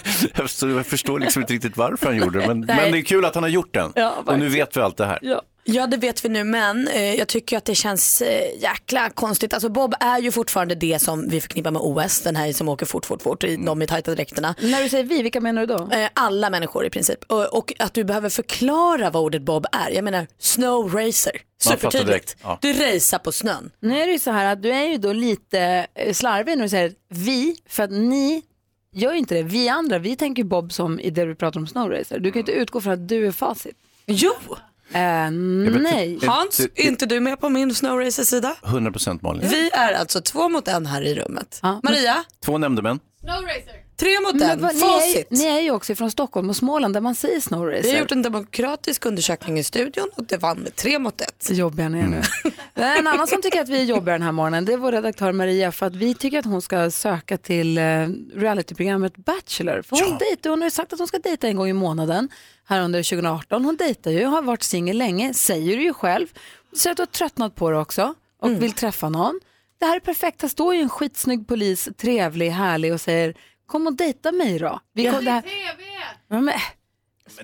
Jag förstår liksom inte riktigt varför han gjorde det, men, men det är kul att han har gjort den. Ja, och nu vet vi allt det här. Ja. Ja det vet vi nu men eh, jag tycker att det känns eh, jäkla konstigt. Alltså Bob är ju fortfarande det som vi förknippar med OS, den här som åker fort, fort, fort, i, de i tajta dräkterna. När du säger vi, vilka menar du då? Eh, alla människor i princip. Och, och att du behöver förklara vad ordet Bob är. Jag menar snow racer, supertydligt. ja. Du racear på snön. Nu är det ju så här att du är ju då lite eh, slarvig när du säger vi, för att ni gör ju inte det. Vi andra, vi tänker Bob som i det vi pratar om snowracer. Du kan ju inte utgå från att du är facit. Jo! Eh, nej. Hans, är inte du med på min snow racer sida? 100 procent Malin. Vi är alltså två mot en här i rummet. Ja, Maria, Två nämndemän. Tre mot en, vad, ni, är, facit. ni är ju också från Stockholm och Småland där man säger snowracer. Vi har gjort en demokratisk undersökning i studion och det vann med tre mot ett. Jobbiga ni är nu. Är en annan som tycker att vi är jobbiga den här morgonen. Det är vår redaktör Maria för att vi tycker att hon ska söka till eh, realityprogrammet Bachelor. För hon, dejtar, hon har ju sagt att hon ska dejta en gång i månaden här under 2018. Hon dejtar ju, har varit singel länge, säger du ju själv. Säger att du har tröttnat på det också och vill träffa någon. Det här är perfekt. Här står ju en skitsnygg polis, trevlig, härlig och säger kom och dejta mig då. Vi kom, det här... Ja, men,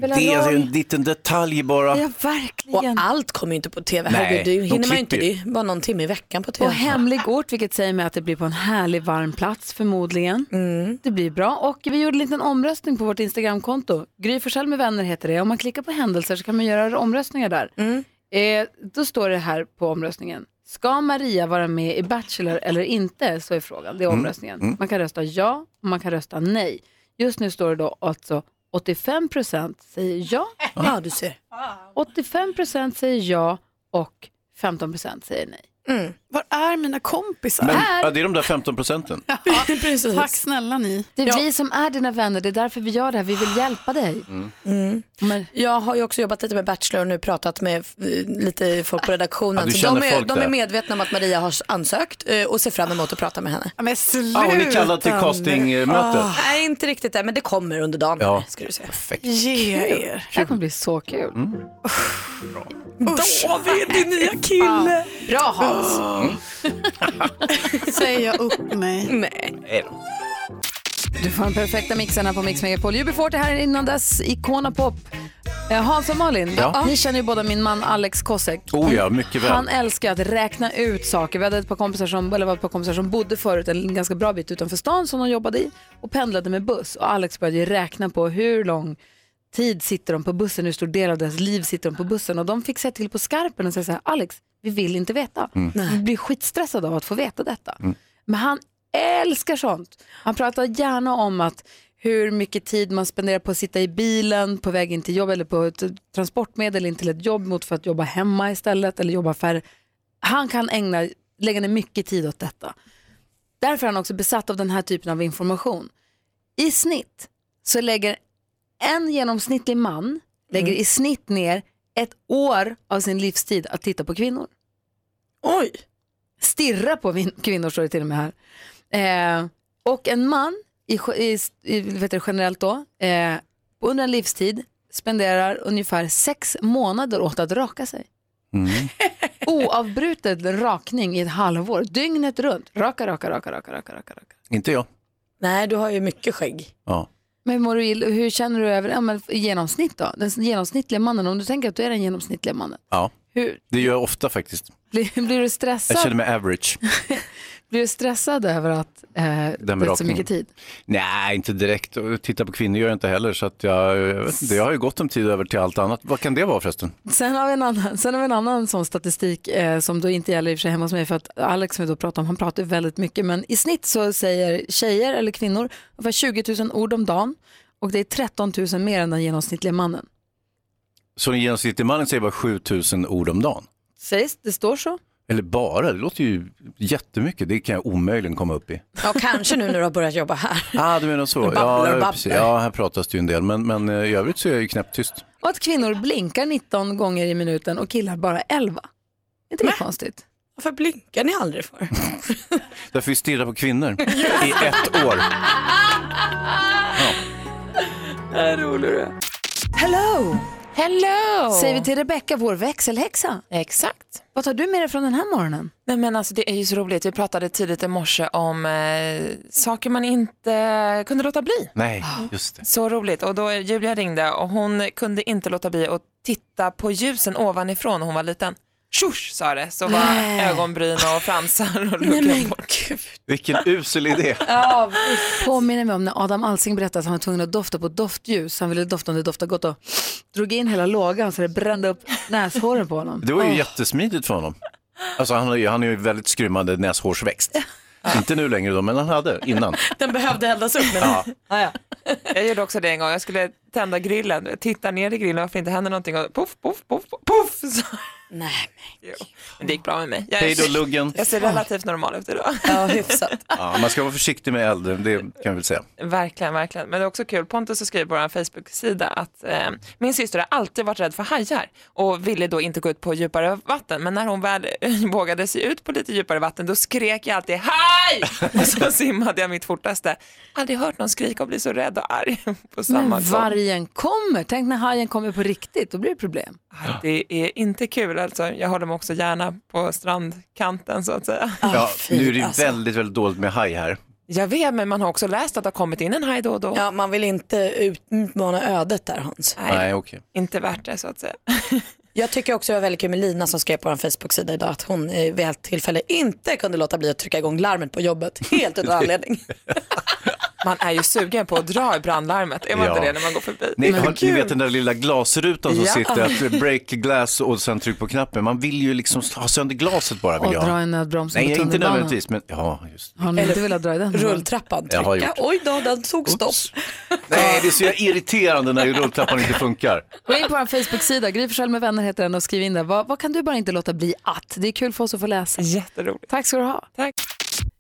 Det är roll. en liten detalj bara. Ja, Och verkligen. allt kommer ju inte på tv. Nej, Herregud, det de hinner man ju inte. klipper Det ju. är bara någon timme i veckan på tv. Och hemlig ort, vilket säger mig att det blir på en härlig varm plats förmodligen. Det blir bra. Och vi gjorde en liten omröstning på vårt Instagramkonto. Gry Forssell med vänner heter det. Om man klickar på händelser så kan man göra omröstningar där. Eh, då står det här på omröstningen. Ska Maria vara med i Bachelor eller inte? Så är frågan. Det är omröstningen. Man kan rösta ja och man kan rösta nej. Just nu står det då alltså 85% säger ja, Ja, du ser. 85% säger ja och 15% säger nej. Var är mina kompisar? Men ja, det är de där 15 procenten. Precis. Tack snälla ni. Det är vi som är dina vänner, det är därför vi gör det här. Vi vill hjälpa dig. Mm. Men, Jag har ju också jobbat lite med Bachelor och nu pratat med eh, lite folk på redaktionen. Ja, de, är, folk de är medvetna om att Maria har ansökt eh, och ser fram emot att prata med henne. Ja, Men sluta Ja, hon är kallad till castingmöte. Nej, inte riktigt det, men det kommer under dagen. Ja. Ska du se. Perfekt. Ge er. det här kommer bli så kul. David, din nya kille! Bra Hans! Säger jag upp mig. Nej. Du får den perfekta mixen här på Mix Megapol. UB40 här innan dess, Icona Pop. Eh, Hans och Malin, Ja. ni känner ju båda min man Alex Kosek. Oh ja, mycket väl. Han älskar att räkna ut saker. Vi hade ett par kompisar som, eller var ett par kompisar som bodde förut en ganska bra bit utanför stan som de jobbade i och pendlade med buss. Och Alex började ju räkna på hur lång tid sitter de på bussen, hur stor del av deras liv sitter de på bussen. Och de fick säga till på skarpen och säga så här, Alex, vi vill inte veta. Vi blir skitstressade av att få veta detta. Men han älskar sånt. Han pratar gärna om att hur mycket tid man spenderar på att sitta i bilen på väg in till jobb eller på ett transportmedel in till ett jobb mot för att jobba hemma istället eller jobba färre. Han kan ägna, lägga ner mycket tid åt detta. Därför är han också besatt av den här typen av information. I snitt så lägger en genomsnittlig man lägger i snitt ner ett år av sin livstid att titta på kvinnor. Oj. Stirra på vin- kvinnor står det till och med här. Eh, och en man, i, i, i, vet du, generellt då, eh, under en livstid spenderar ungefär sex månader åt att raka sig. Oavbrutet rakning i ett halvår, dygnet runt. Raka, raka, raka, raka, raka, raka. raka. Inte jag. Nej, du har ju mycket skägg. Ja. Men hur mår du, hur känner du över ja, men genomsnitt då? Den genomsnittliga mannen, om du tänker att du är den genomsnittliga mannen. ja, Hur, det gör jag ofta faktiskt. blir, blir du Jag stressad? känner mig average. Blir du stressad över att eh, det är så mycket tid? Nej, inte direkt. Titta på kvinnor gör jag inte heller. Så att jag, jag, vet inte, jag har ju gott om tid över till allt annat. Vad kan det vara förresten? Sen har vi en annan, sen har vi en annan sån statistik eh, som då inte gäller i och för sig hemma hos mig för att Alex som vi då pratar om, han pratar ju väldigt mycket men i snitt så säger tjejer eller kvinnor ungefär 20 000 ord om dagen och det är 13 000 mer än den genomsnittliga mannen. Så den genomsnittlige mannen säger bara 7000 ord om dagen. Sägs, det står så. Eller bara, det låter ju jättemycket. Det kan jag omöjligen komma upp i. Ja, kanske nu när du har börjat jobba här. ah, du menar så. babblar Ja, babblar. precis. ja, här pratas det ju en del. Men, men eh, i övrigt så är jag ju knäpptyst. Och att kvinnor blinkar 19 gånger i minuten och killar bara 11. Är inte det konstigt? Varför blinkar ni aldrig för? Därför vi stirrar på kvinnor i ett år. Hello! Hello! Säger vi till Rebecka, vår växelhäxa. Exakt. Vad tar du med dig från den här morgonen? Nej, men alltså, det är ju så roligt. Vi pratade tidigt i morse om eh, saker man inte kunde låta bli. Nej, just det. Så roligt. Och då Julia ringde och hon kunde inte låta bli att titta på ljusen ovanifrån när hon var liten. Tjosch sa det, så var ögonbryn och fransar och luggen bort. Vilken usel idé. Ja, påminner mig om när Adam Alsing berättade att han var tvungen att dofta på doftljus. Han ville dofta om det doftade gott och drog in hela lågan så det brände upp näshåren på honom. Det var ju Åh. jättesmidigt för honom. Alltså han har ju, han har ju väldigt skrymmande näshårsväxt. Inte nu längre då, men han hade innan. Den behövde eldas upp. Men... Ja. Ah, ja. Jag gjorde också det en gång. Jag skulle tända grillen, titta ner i grillen varför inte händer någonting och poff, poff, poff, poff. Så. Nej, Jo. Men det gick bra med mig. Jag, Hej då luggen. jag ser relativt normal ut idag. Ja, hyfsat. Ja, man ska vara försiktig med eld, det kan jag väl säga. Verkligen, verkligen. Men det är också kul. Pontus har skrivit på vår Facebook-sida att eh, min syster har alltid varit rädd för hajar och ville då inte gå ut på djupare vatten. Men när hon väl vågade sig ut på lite djupare vatten då skrek jag alltid haj! Och så simmade jag mitt fortaste. Aldrig hört någon skrika och bli så rädd och arg på samma Men gång. vargen kommer. Tänk när hajen kommer på riktigt, då blir det problem. Det är inte kul alltså. Jag håller mig också gärna på strandkanten så att säga. Ja, nu är det alltså. väldigt, väldigt dåligt med haj här. Jag vet, men man har också läst att det har kommit in en haj då och då. Ja, man vill inte utmana ödet där Hans. Nej, okej. Inte värt det så att säga. Jag tycker också det var väldigt kul med Lina som skrev på vår Facebook-sida idag att hon eh, vid ett tillfälle inte kunde låta bli att trycka igång larmet på jobbet helt utan anledning. man är ju sugen på att dra i brandlarmet. Är man Ja. inte det när man går förbi? Ni, Men har, ni vet den där lilla glasrutan som Ja. sitter, att break glass och sen tryck på knappen. Man vill ju liksom ha sönder glaset bara. Vill Och jag. dra en nödbroms Nej, inte nödvändigtvis, men ja, just Har ni inte velat dra i den? Rulltrappan, trycka. gjort. Oj då, den tog stopp. Nej, det är så irriterande när rulltrappan inte funkar. Gå in på vår Facebook-sida, Gry Forssell med vänner heter den och skriv in där. Vad, vad kan du bara inte låta bli att? Det är kul för oss att få läsa. Jätteroligt. Tack ska du ha. Tack.